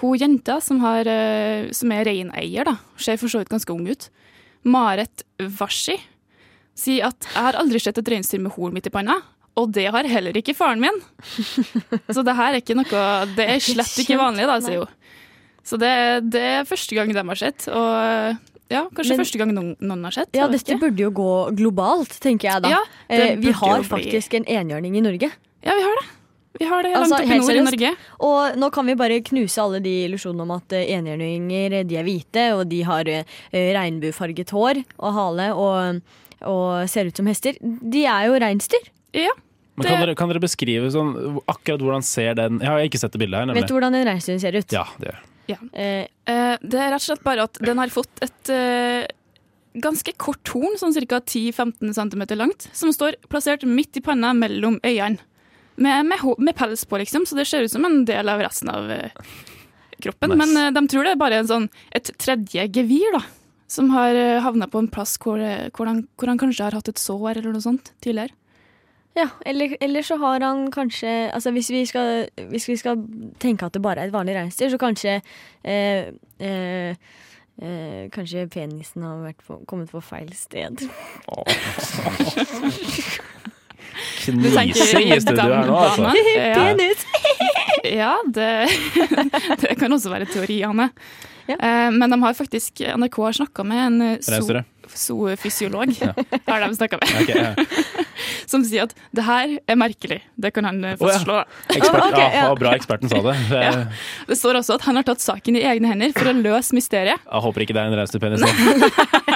hun jenta som, har, eh, som er reineier, da, ser for så vidt ganske ung ut, Maret Washi, sier at 'jeg har aldri sett et reinsdyr med horn midt i panna'. Og det har heller ikke faren min. Så det her er ikke noe Det er slett ikke vanlig, da, sier hun. Så det, det er første gang de har sett. Og ja, kanskje Men- første gang noen, noen har sett. Ja, dette burde jo gå globalt, tenker jeg da. Ja, eh, vi har faktisk en enhjørning i Norge. Ja, vi har det. Vi har det langt Altså, oppe i nord i. Norge. Og nå kan vi bare knuse alle de illusjonene om at eh, enhjørninger eh, de er hvite, og de har eh, regnbuefarget hår og hale og, og ser ut som hester. De er jo reinsdyr. Ja. Men kan, dere, kan dere beskrive sånn, akkurat hvordan ser den Jeg har ikke sett det bildet her, nemlig. Vet du hvordan en reinsdyr ser ut? Ja, det gjør. Ja. Eh, Eh, det er rett og slett bare at den har fått et eh, ganske kort horn, sånn ca. 10-15 cm langt, som står plassert midt i panna mellom øynene. Med, med, med pels på, liksom, så det ser ut som en del av resten av eh, kroppen. Nice. Men eh, de tror det er bare en sånn, et tredje gevir, da. Som har uh, havna på en plass hvor, eh, hvor, han, hvor han kanskje har hatt et sår eller noe sånt tidligere. ja, eller, eller så har han kanskje Altså hvis vi, skal, hvis vi skal tenke at det bare er et vanlig reinsdyr, så kanskje eh, eh, eh, Kanskje penisen har vært på, kommet på feil sted. I studio her nå, altså. Penis! Ja, det, det kan også være teoriene. Eh, men de har faktisk NRK har snakka med en eh, zo- Reinsdyret. har de snakka med, Okay, ja. som sier at det her er merkelig. Det kan han fastslå. Oh, ja. fastslå. Ekspert, Ok, ja, ja. bra eksperten sa det. det Ja. Det står også at han har tatt saken i egne hender for å løse mysteriet. Jeg håper ikke det er en reinsdyrpenis. penis.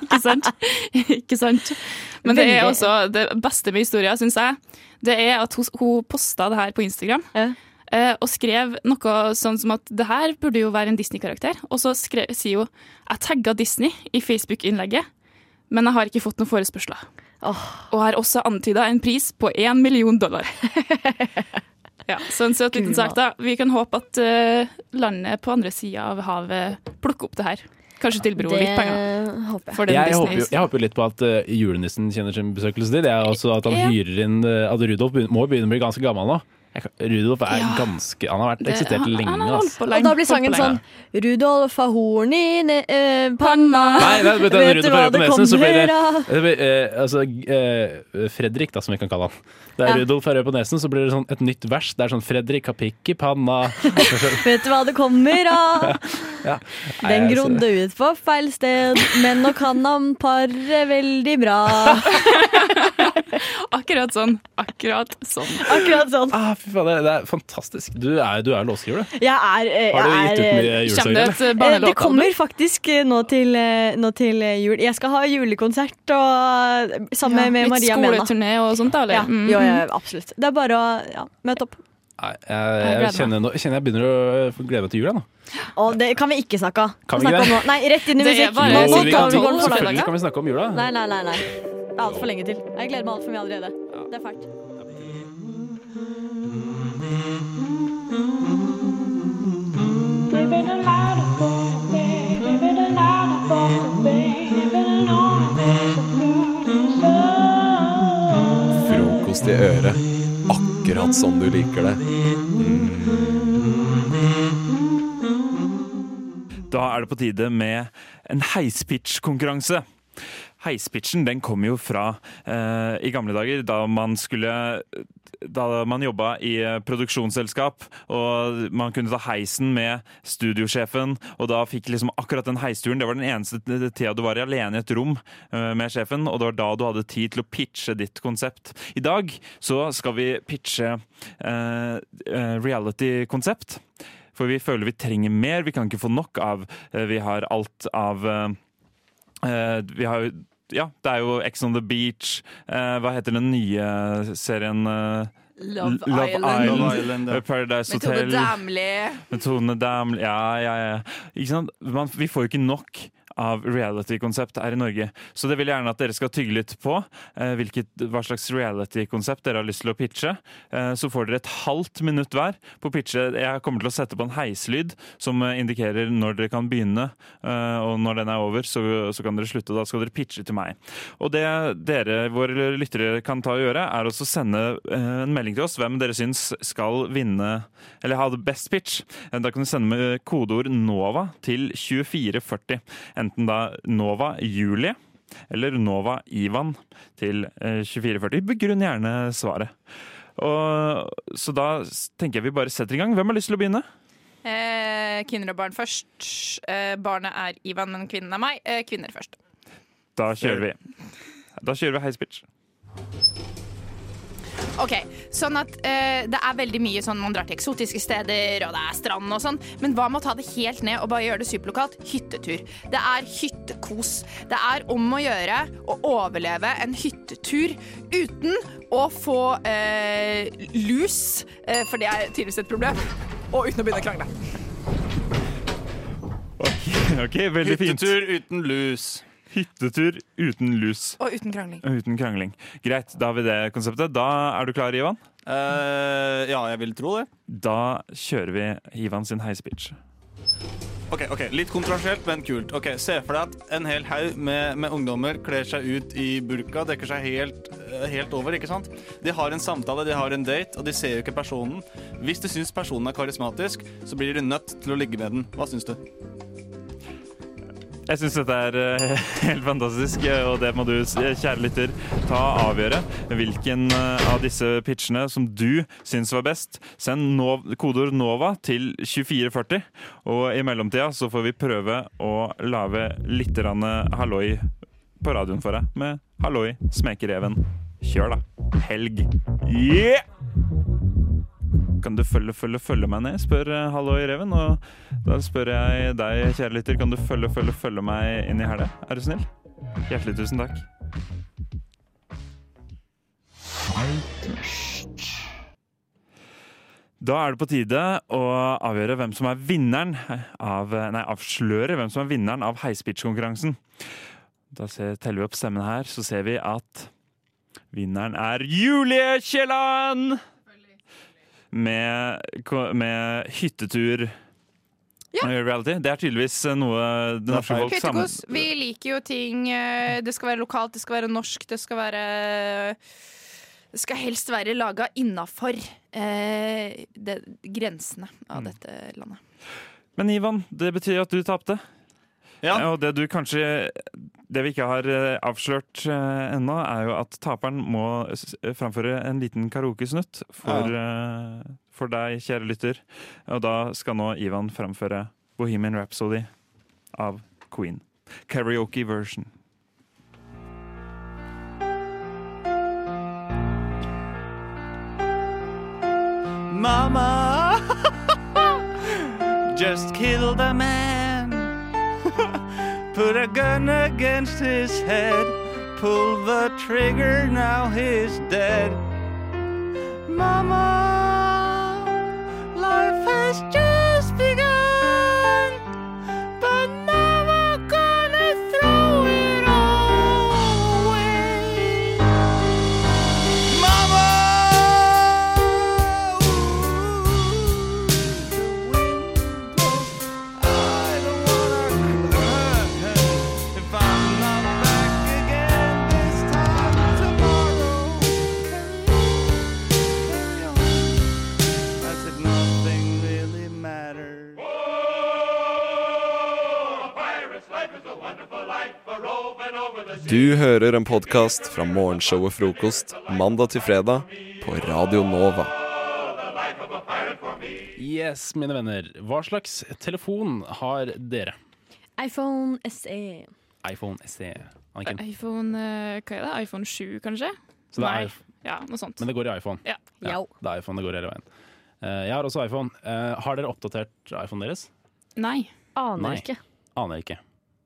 Ikke sant? Ikke sant? Men det er også det beste med historien, syns jeg. Det er at hun, hun posta det her på Instagram. Ja. Eh, Og skrev noe sånn som at det her burde jo være en Disney-karakter. Og så skrev, sier hun jeg tagga Disney i Facebook-innlegget, men jeg har ikke fått noen forespørsler. Og har også antyda en pris på én million dollar. ja, så en søt liten sak, da. Vi kan håpe at uh, landet på andre sida av havet plukker opp det her. Kanskje tilbyr henne litt penger. Det håper jeg. Jeg håper, jo, jeg håper jo litt på at uh, julenissen kjenner sin besøkelsestid. At han Ja. hyrer inn uh, At Rudolf må begynne å bli ganske gammel nå. Rudolf er Ja. ganske Han har vært Det- eksistert han- lenge. han har holdt Og da blir sangen lenge. sånn Rudolf har horn i ne eh, panna. Nei, nei, vet du, Vet du hva det nesen, så blir det, kommer av? det blir, eh, altså, eh, Fredrik, da, som vi kan kalle han. Det er Ja. Rudolf er rød på nesen, så blir det sånn et nytt vers. Det er sånn Fredrik har pikk i panna. Vet du hva det kommer av? Ja. Den Nei, altså- grodde ut på feil sted, men nå kan han pare veldig bra. Akkurat sånn. Akkurat sånn. Akkurat sånn. Ah, det, det er fantastisk. Du er, du er låtskriver, du. Jeg er, jeg Har du gitt ut mye eh, julesanger, det barnelåtalbum? Det kommer faktisk eh, nå til, eh, nå til eh, jul. Jeg skal ha julekonsert og, sammen Ja, med Maria Mena. skoleturné og sånt, da. Ja, Mm. jo, ja, absolutt. Det er bare å ja, møte opp. Nei, jeg, Jeg jeg, kjenner, nå, kjenner jeg begynner å glede meg til jula Nå. Og det kan vi ikke snakke av. Kan vi snakke om nå. Nei, rett inn i musikk. Nå, nå vi kan, selvfølgelig kan vi snakke om jula. Nei, nei, nei. nei. Det er altfor lenge til. Jeg gleder meg altfor mye allerede. Det er fælt. Frokost i øret. Akkurat som du liker det. Da er det på tide med en heispitch-konkurranse. Heispitchen den kom jo fra eh, i gamle dager, da man skulle da man jobba i produksjonsselskap, og man kunne ta heisen med studiosjefen, og da fikk liksom akkurat den heisturen Det var den eneste tida du var alene i et rom eh, med sjefen, og det var da du hadde tid til å pitche ditt konsept. I dag så skal vi pitche eh, reality-konsept. For vi føler vi trenger mer. Vi kan ikke få nok av Vi har alt av eh, Vi har jo Ja, det er jo Ex on the Beach. eh, hva heter den nye serien? eh, Love Love Island. Island, Love Island, ja. Paradise Hotel. Med Metodene Damli Ja, ja, ja. Ikke sant? Man, vi får jo ikke nok av reality-konsept her i Norge. Så det vil jeg gjerne at dere skal tygge litt på. Eh, hvilket, hva slags reality-konsept dere har lyst til å pitche. Eh, så får dere et halvt minutt hver på å pitche. Jeg kommer til å sette på en heislyd som eh, indikerer når dere kan begynne. Eh, og når den er over, så, så kan dere slutte. Da skal dere pitche til meg. Og det dere, våre lyttere, kan ta og gjøre, er også sende eh, en melding til oss hvem dere syns skal vinne, eller ha best pitch. Eh, Da kan du sende med kodeord NOVA til 2440. Enten da Nova Julie eller Nova Ivan til eh, 2440. Begrunn gjerne svaret. Og, så da tenker jeg vi bare setter i gang. Hvem har lyst til å begynne? Eh, kvinner og barn først. Eh, barnet er Ivan, men kvinnen er meg. Eh, kvinner først. Da kjører vi. Da kjører vi heispitch. Ok, sånn at eh, Det er veldig mye sånn man drar til eksotiske steder, og det er strand og sånn, men hva med å ta det helt ned og bare gjøre det superlokalt? Hyttetur. Det er hyttekos. Det er om å gjøre å overleve en hyttetur uten å få eh, lus, eh, for det er tydeligvis et problem, og uten å begynne å krangle. Ok, veldig fint. Hyttetur uten lus. Hyttetur uten lus. Og uten krangling. Uten krangling. Greit, da har vi det konseptet. Da er du klar, Ivan? Eh, ja, jeg vil tro det. Da kjører vi Ivan sin heispeech. Ok, ok, Litt kontroversielt, men kult. Ok, Se for deg at en hel haug med, med ungdommer kler seg ut i burka, dekker seg helt, eh, helt over. ikke sant? De har en samtale, de har en date, og de ser jo ikke personen. Hvis de syns personen er karismatisk, så blir de nødt til å ligge med den. Hva syns du? Jeg syns dette er eh, helt fantastisk, eh, og det må du, eh, kjære lytter, ta og avgjøre. Hvilken av disse pitchene som du syns var best. Send nov kodeord NOVA til 2440, og i mellomtida så får vi prøve å lage litt halloi på radioen for deg med Halloi, Smekereven. Kjør, da. Helg. Yeah! Kan du følge, følge, følge meg ned, spør eh, Halloi Reven. Og da spør jeg deg, kjære lytter, kan du følge, følge, følge meg inn i helga? Er du snill? Hjertelig tusen takk. Da er det på tide å avgjøre hvem som er vinneren av Nei, avsløre hvem som er vinneren av heispitch-konkurransen. Da ser, teller vi opp stemmen her, så ser vi at vinneren er Julie Kielland! Med, med hyttetur. Ja. Reality. Det er tydeligvis eh, noe det norske folk sammen... Vi liker jo ting eh, Det skal være lokalt, det skal være norsk, det skal være Det skal helst være laga innafor eh, grensene av Mm. dette landet. Men Ivan, det betyr at du tapte. Ja. Eh, og det du kanskje Det vi ikke har eh, avslørt eh, ennå, er jo at taperen må framføre en liten karaokesnutt for, ja. for deg, kjære lytter. Og da skal nå Ivan framføre Bohemian Rhapsody av Queen. Karaoke version. Mama just kill the man. Put a gun against his head. Pull the trigger, now he's dead. Mama, life has just Du hører en podkast fra morgenshow og Frokost mandag til fredag på Radio Nova. Yes, mine venner. Hva slags telefon har dere? iPhone SE. iPhone SE. Anniken? iPhone eh, hva er det? iPhone 7, kanskje? Så det Nei. er, Ja, noe sånt. men det går i iPhone? Ja. Ja, det er iPhone det går hele veien. Eh, jeg har også iPhone. Eh, har dere oppdatert iPhone deres? Nei. Aner Nei. ikke. Aner ikke.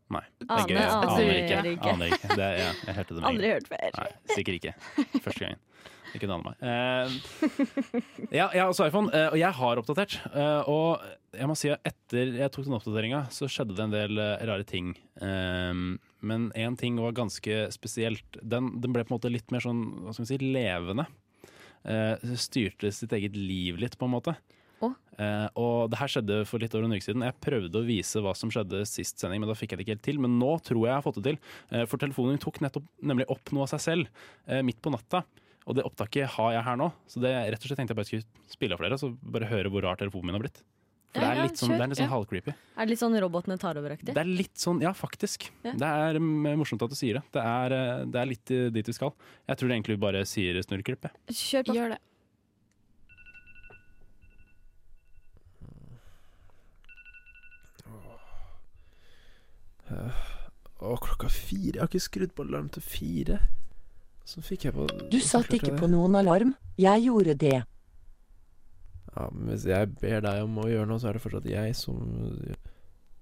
Nei. Aner- er aner aner ikke. Aner ikke. Det, ja, jeg hørte det med Aldri hørt før. Nei, sikkert ikke. Første gangen. Ikke kunne ane meg. Uh, ja, jeg har også iPhone, uh, og jeg har oppdatert. Uh, og jeg må si at etter jeg tok den oppdateringa, så skjedde det en del rare ting. Eh, men én ting var ganske spesielt. Den, den ble på en måte litt mer sånn, hva skal vi si, levende. Styrte sitt eget liv litt, på en måte. Å. Eh, og det her skjedde for litt over en uke siden. Jeg prøvde å vise hva som skjedde sist sending, men da fikk jeg det ikke helt til. Men nå tror jeg jeg har fått det til. Eh, for telefonen min tok nettopp nemlig opp noe av seg selv eh, midt på natta. Og det opptaket har jeg her nå, så det rett og slett tenkte jeg bare skulle spille av for dere. Så bare høre hvor rar telefonen min har blitt. For det er litt sånn, kjør. det er litt sånn Ja. halvcreepy. Er det litt sånn robotene tar over-aktig? Det er litt sånn, ja faktisk. Ja. Det er mm, morsomt at du sier det. Det er, eh, det er litt eh, dit vi skal. Jeg tror det egentlig bare sier snurrklipp. jeg. Kjør på. Gjør det. Å, klokka fire. Jeg har ikke skrudd på alarm til fire. Så fikk jeg på Du satt ikke på noen alarm. Jeg gjorde det. Ja, men Hvis jeg ber deg om å gjøre noe, så er det fortsatt jeg som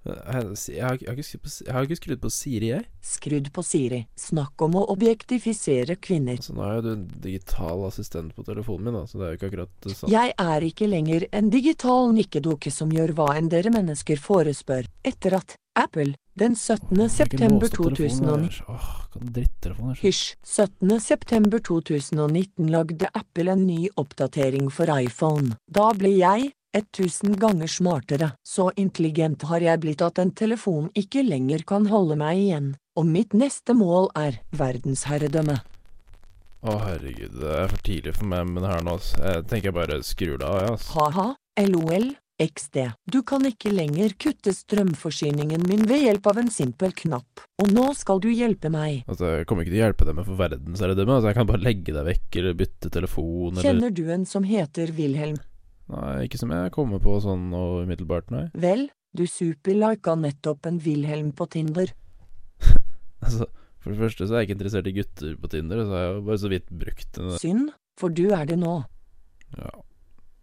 Jeg, har, ikke- jeg, har, skrudd på, jeg har ikke skrudd på Siri, jeg. Skrudd på Siri. Snakk om å objektifisere kvinner. Så nå er jo du en digital assistent på telefonen min, da, så det er jo ikke akkurat samme. Jeg er ikke lenger en digital nikkedukke som gjør hva enn dere mennesker forespør, etter at Apple den 17. september 2019 Åh, hva en drittelefon er. Hysj. 17. september 2019 lagde Apple en ny oppdatering for iPhone. Da ble jeg 1000 ganger smartere. Så intelligent har jeg blitt at en telefon ikke lenger kan holde meg igjen. Og mitt neste mål er verdensherredømme. Å, herregud, det er for tidlig for meg med det her nå, altså. Jeg tenker jeg bare skrur det av, jeg, altså. Ha-ha, LOL, XD. Du kan ikke lenger kutte strømforsyningen min ved hjelp av en simpel knapp. Og nå skal du hjelpe meg. Altså, jeg kommer ikke til å hjelpe deg med for verdensherredømme. Altså, jeg kan bare legge deg vekk, eller bytte telefon, eller Kjenner du en som heter Wilhelm? Nei, ikke som jeg kommer på sånn og umiddelbart, nei. Vel, du superlika nettopp en Wilhelm på Tinder. Altså, for det første så er jeg ikke interessert i gutter på Tinder, så har jeg jo bare så vidt brukt den. Synd, for du er det nå. Ja.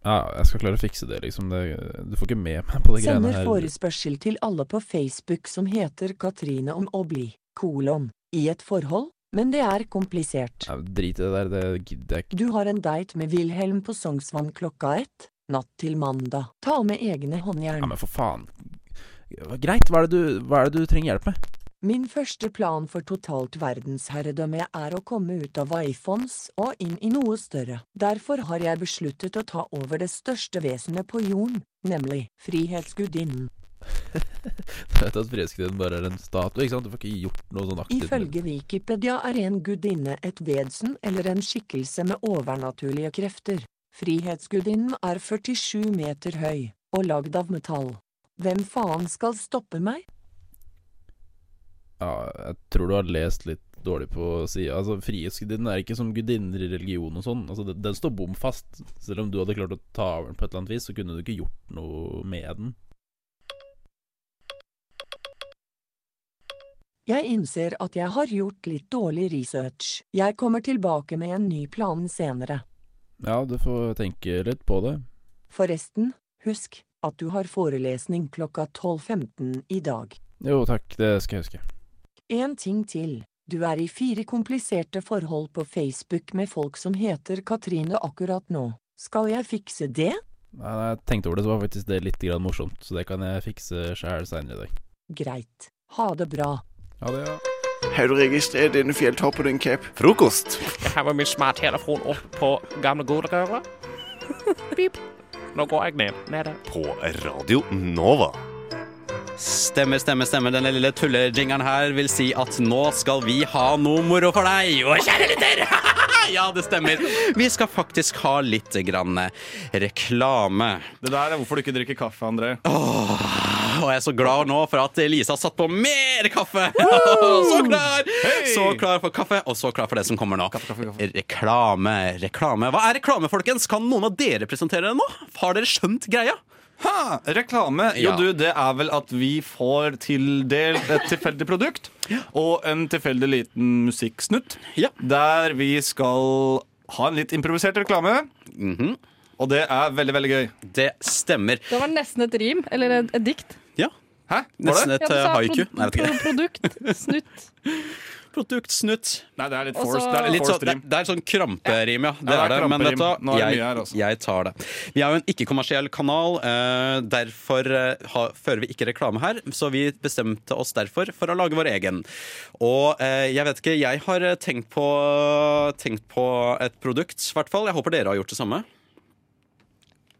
Ja, jeg skal klare å fikse det, liksom. Det, du får ikke med meg på de greiene her. Sender forespørsel til alle på Facebook som heter Katrine om å bli, kolon, i et forhold, men det er komplisert. Ja, drit i det der, det gidder jeg ikke. Du har en date med Wilhelm på Sognsvann klokka ett, natt til mandag. Ta med egne håndjern. Ja, men for faen. Greit, hva er, det du, hva er det du trenger hjelp med? Min første plan for totalt verdensherredømme er å komme ut av iPhones og inn i noe større. Derfor har jeg besluttet å ta over det største vesenet på jorden, nemlig Frihetsgudinnen. At Frihetsgudinnen bare er en statue, ikke sant? Du får ikke gjort noe sånn aktivt. Ifølge Wikipedia er en gudinne et vesen eller en skikkelse med overnaturlige krefter. Frihetsgudinnen er 47 meter høy, og lagd av metall. Hvem faen skal stoppe meg? Ja, jeg tror du har lest litt dårlig på sida. Altså, Frihetsgudinnen er ikke som gudinner i religion og sånn. Altså, den, den står bom fast. Selv om du hadde klart å ta over den på et eller annet vis, så kunne du ikke gjort noe med den. Jeg innser at jeg har gjort litt dårlig research. Jeg kommer tilbake med en ny plan senere. Ja, du får tenke litt på det. Forresten, husk at du har forelesning klokka 12.15 i dag. Jo, takk, det skal jeg huske. En ting til. Du er i fire kompliserte forhold på Facebook med folk som heter Katrine akkurat nå. Skal jeg fikse det? Nei, jeg tenkte over det, så var faktisk det litt grann morsomt, så det kan jeg fikse sjæl seinere i dag. Greit. Ha det bra. Ha det, ja. Har du registrert denne fjelltoppen din, Cap? Frokost. Jeg har min smarttelefon opp på gamle godrøret. Pip. Nå går jeg ned. Nede. På Radio Nova. Stemmer, stemmer, stemmer. Denne lille tullejingeren her vil si at nå skal vi ha noe moro for deg. Og kjære lytter! ja, det stemmer. Vi skal faktisk ha litt grann reklame. Det der er hvorfor du ikke drikker kaffe, André. Og jeg er så glad nå for at Lisa har satt på mer kaffe! så klar! Så klar for kaffe, og så klar for det som kommer nå. Reklame, reklame. Hva er reklame, folkens? Kan noen av dere presentere det nå? Har dere skjønt greia? Ha, reklame. Jo, Ja. du, det er vel at vi får tildelt et tilfeldig produkt og en tilfeldig liten musikksnutt der vi skal ha en litt improvisert reklame. Og det er veldig, veldig gøy. Det stemmer. Det var nesten et rim, eller et, et dikt. Ja. Hæ? Nesten et Ja, du eh, sa haiku. pro- Nei, jeg vet ikke. pro- Produkt, snutt. Produktsnutt. Nei, det er litt forced. Det er litt Litt sånn, det, det er sånn kramperim, ja. Det Ja, er det det. er Men vet du, hva? Nå det jeg, mye her, altså. jeg tar det. Vi er jo en ikke-kommersiell kanal. uh, derfor uh, ha, fører vi ikke reklame her. Så vi bestemte oss derfor for å lage vår egen. Og uh, jeg vet ikke, jeg har tenkt på, tenkt på et produkt, i hvert fall. Jeg håper dere har gjort det samme.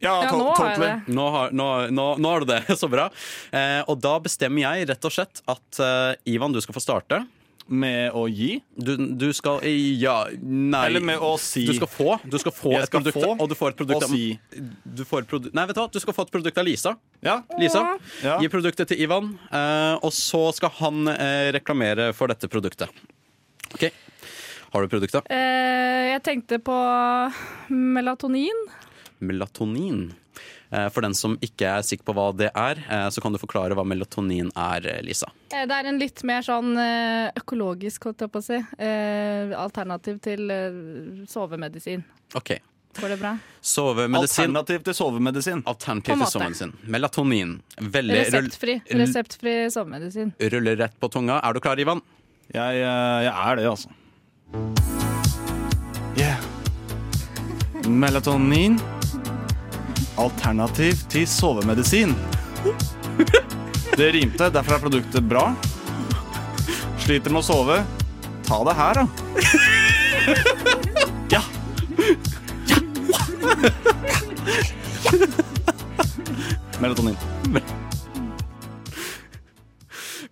Ja, Ja, nå har jeg det. Nå har, nå, nå, nå har du det. Så bra. Eh, og da bestemmer jeg rett og slett at eh, Ivan, du skal få starte. Med å gi? Du, du skal Ja, nei Eller med å si. Du skal få, du skal få et produkt, få og du får et produkt av- si. Du får et produ Nei, vet du hva? Du skal få et produkt av Lisa. Ja. Lisa, Ja. Gi produktet til Ivan, eh, og så skal han eh, reklamere for dette produktet. OK. Har du produktet? Eh, jeg tenkte på melatonin. Melatonin. Eh, For den som ikke er sikker på hva det er, eh, så kan du forklare hva melatonin er, eh, Lisa. Det er en litt mer sånn økologisk, holdt jeg på å si, eh, alternativ til sovemedisin. OK. Går det bra? Sovemedisin. Alternativ til sovemedisin. Alternativ til sovemedisin. Melatonin. Veldig Reseptfri. Reseptfri sovemedisin. Ruller rett på tunga. Er du klar, Ivan? Jeg, jeg er det, altså. Yeah. Melatonin. Alternativ til sovemedisin. Det rimte, derfor er produktet bra. Sliter med å sove? Ta det her, da. Ja. Melatonin.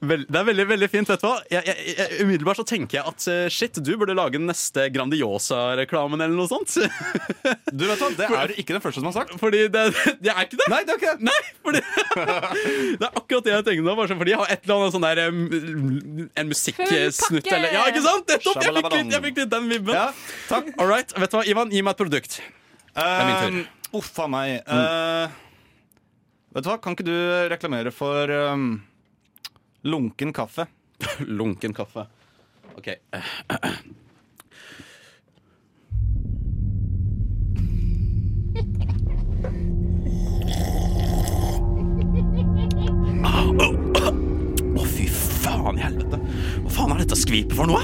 Vel, det er veldig veldig fint. vet du hva? Jeg, jeg, jeg, umiddelbart så tenker jeg at eh, shit, du burde lage den neste Grandiosa-reklamen eller noe sånt. Du vet hva, Det er ikke den første som har sagt. Fordi det, det er ikke det. Nei, det er ikke det. Nei, fordi Det er akkurat det jeg tenkte nå. bare sånn, Fordi jeg har et eller annet sånn der um, En musikksnutt eller Ja, ikke sant? Nettopp! Jeg fikk litt, jeg fikk litt den vibben. Ja, takk. All right. Vet du hva, Ivan, gi meg et produkt. Det er min tur. Uff a meg. Uh, vet du hva, kan ikke du reklamere for um, lunken kaffe? Lunken kaffe. OK. Å, fy faen i helvete. Hva faen er dette skvipet for noe?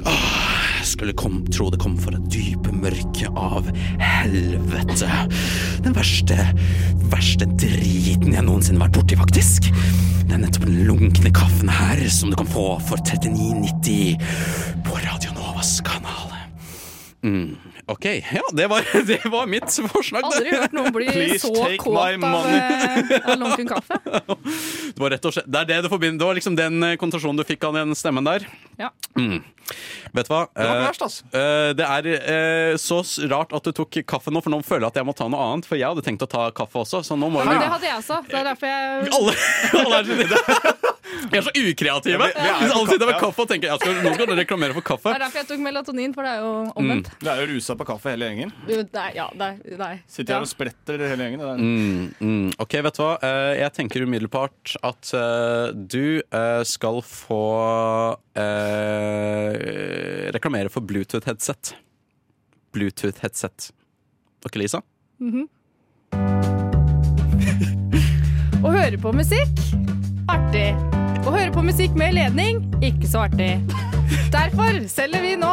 Jeg skulle kom, tro det kom fra det dype mørket av helvete. Den verste, verste driten jeg noensinne har vært borti, faktisk. Det er nettopp den lunkne kaffen her som du kan få for 39,90 på Radio Novas kanal. Mm, OK. Ja, det var, det var mitt forslag. Aldri hørt noen bli så kåt av, eh, av lunken kaffe. Det var rett og slett Det er det du forbinder. Det var liksom den konsentrasjonen du fikk av den stemmen der. Ja. Mm. Vet du hva? Det var Eh, verst, altså. det er eh, så rart at du tok kaffe nå, for nå føler jeg at jeg må ta noe annet. For jeg hadde tenkt å ta kaffe også, så nå må Ja, vi det hadde jeg også. Det er derfor jeg alle, alle er så Vi er så ukreative. Ja, vi- vi er Hvis alle sitter med kaffe og tenker jeg skal, nå skal dere reklamere for kaffe. Det er derfor jeg tok melatonin, for det er jo omvendt. Du er jo rusa på kaffe hele gjengen. Du, Nei, ja, nei, nei. Sitter Ja. her og spretter hele gjengen. Mm, mm. Ok, vet du hva? Eh, jeg tenker umiddelbart at du eh, skal få eh, reklamere for Bluetooth-headset. Bluetooth-headset. Ok, Lisa? Å høre på musikk artig. Å høre på musikk med ledning ikke så artig. Derfor selger vi nå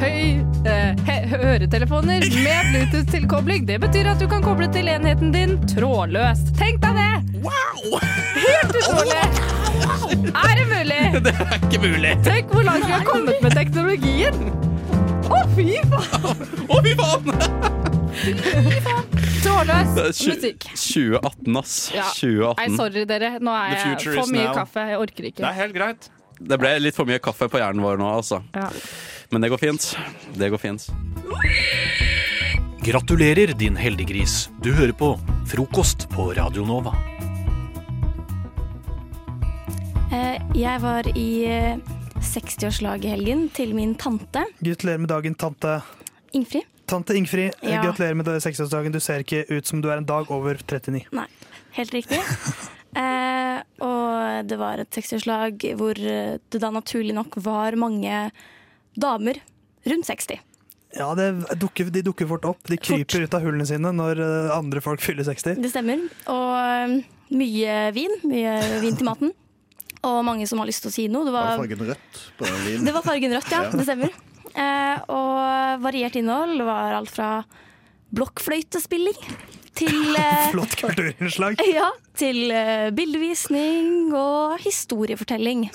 høy, eh, høretelefoner med Bluetooth-tilkobling. Det betyr at du kan koble til enheten din trådløst. Tenk deg det! Helt utrolig! Er det mulig? Det er ikke mulig. Tenk hvor langt vi har kommet med teknologien. Å, fy faen! Å, fy faen! Tju- musikk. 2018, ass. Ja. 2018. Nei, sorry dere. Nå er jeg for mye now. kaffe. Jeg orker ikke. Det er helt greit. Det ble litt for mye kaffe på hjernen vår nå, altså. Ja. Men det går fint. Det går fint. Gratulerer, din heldiggris. Du hører på Frokost på Radio Nova. Jeg var i eh, 60-årslag i helgen til min tante Gratulerer med dagen, tante. Ingfrid. Tante Ingfrid, eh, Ja. gratulerer med 60-årsdagen. Du ser ikke ut som du er en dag over 39. Nei, helt riktig. Eh, og det var et 60-årslag hvor eh, det da naturlig nok var mange damer rundt 60. Ja, det dukker, de dukker fort opp. De kryper ut av hullene sine når eh, andre folk fyller 60. Det stemmer. Og eh, mye vin. Mye vin til maten. Og mange som har lyst til å si noe. Det Var var, det fargen rødt på den vinen? det var fargen rødt, ja. Det stemmer. Eh, og variert innhold. Det var alt fra blokkfløytespilling til eh, Flott kulturinnslag. Ja, til eh, bildevisning og historiefortelling.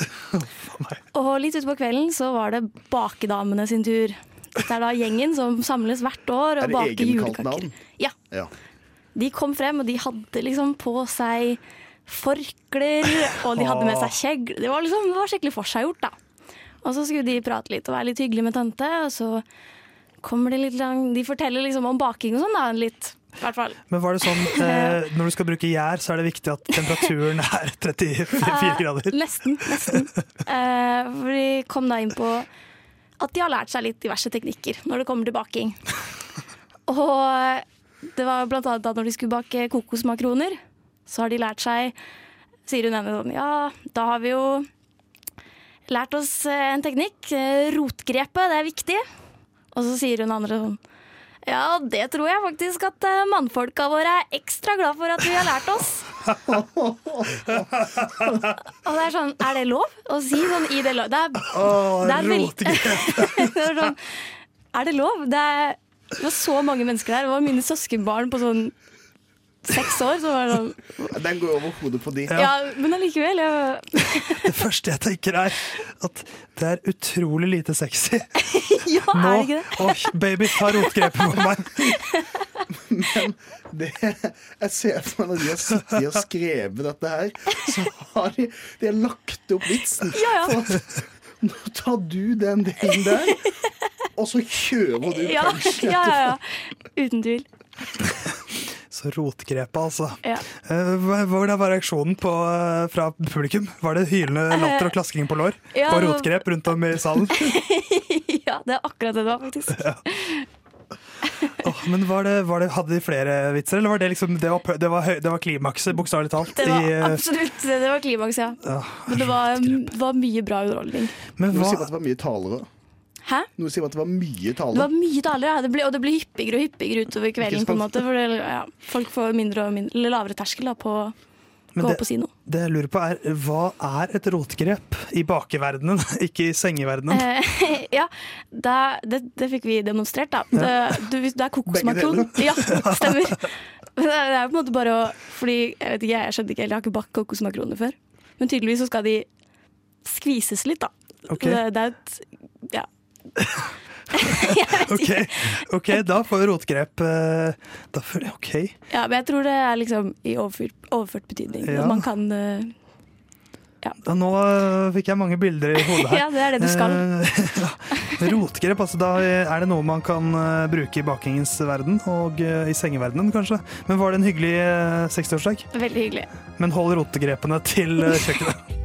Og litt utpå kvelden så var det bakedamene sin tur. Dette er da gjengen som samles hvert år Er det baker egenkalt julekaker. navn? Ja. Ja. De kom frem, og de hadde liksom på seg forkler, og de hadde med seg kjegl. Det var, liksom, det var skikkelig forseggjort, da. Og så skulle de prate litt og være litt hyggelige med tante, og så kommer de litt langt De forteller liksom om baking og sånn, da. Litt. Men var det sånn eh, når du skal bruke gjær, så er det viktig at temperaturen er 34 Eh, grader? Nesten. nesten. Eh, for de kom da inn på at de har lært seg litt diverse teknikker når det kommer til baking. Og det var blant annet da når de skulle bake kokosmakroner, så har de lært seg Sier hun ene sånn Ja, da har vi jo lært oss eh, en teknikk. eh, Rotgrepet, det er viktig. Og så sier hun andre sånn ja, det tror jeg faktisk at eh, mannfolka våre er ekstra glad for at vi har lært oss. Og det er sånn, er det lov å si sånn i det lov? Det er, oh, det er vel- det er sånn, er det lov? Det, er, det var så mange mennesker der. Det var mine søskenbarn på sånn seks år. Så var det sånn, Den går over hodet på de. ja, men allikevel. Jeg, Det første jeg tenker er at det er utrolig lite sexy. ja, Nå, er det ikke det? Oi, baby, ta rotgrepet på meg. Men det, jeg ser for meg når de har sittet og skrevet dette her, så har de, de har lagt opp vitsen. Ja, ja. For nå tar du den delen der, og så kjører du Ja, punchen ja, ja, ja. Uten tvil. Rotgrepet, altså. Ja. Eh, hvordan var reaksjonen på, eh, fra publikum? Var det hylende latter og klasking på lår? Ja, på rotgrep rundt om i salen? ja, det er akkurat det det var, faktisk. Åh, men var det, var det, Hadde de flere vitser, eller var det liksom Det var, det var, det var klimakset, bokstavelig talt? Det var i, eh, absolutt det var klimaks, ja. ja. Men det var, var mye bra underholdning. Men hva det var mye talere. Hæ? Noe sier at det var mye Det var mye taler, ja. Det ble, og det blir hyppigere og hyppigere utover kvelden. på en måte For det, ja, Folk får mindre og mindre, eller lavere terskel da, på Men det- opp og si noe. Det jeg lurer på er, Hva er et rotgrep i bakeverdenen, ikke i sengeverdenen? Eh, ja, det, det, det fikk vi demonstrert, da. Det, du, det er kokosmakron. Ja, stemmer. Men det er på en måte bare å Fordi jeg vet ikke, jeg skjønte ikke helt, jeg har ikke bakt kokosmakroner før. Men tydeligvis så skal de skvises litt, da. Okay. Det, det er et Ja. Ok, ok, da får vi rotgrep. Da Da får, ok. ja, men jeg tror det er liksom i overført, overført betydning. Ja. At man kan ja. Da nå eh, fikk jeg mange bilder i hodet her. Ja, det er det du skal. Eh. Rotgrep, altså da er det noe man kan eh, bruke i bakingens verden, og eh, i sengeverdenen kanskje. Men var det en hyggelig eh, 60-årsdag? Veldig hyggelig. Men hold rotegrepene til eh, kjøkkenet.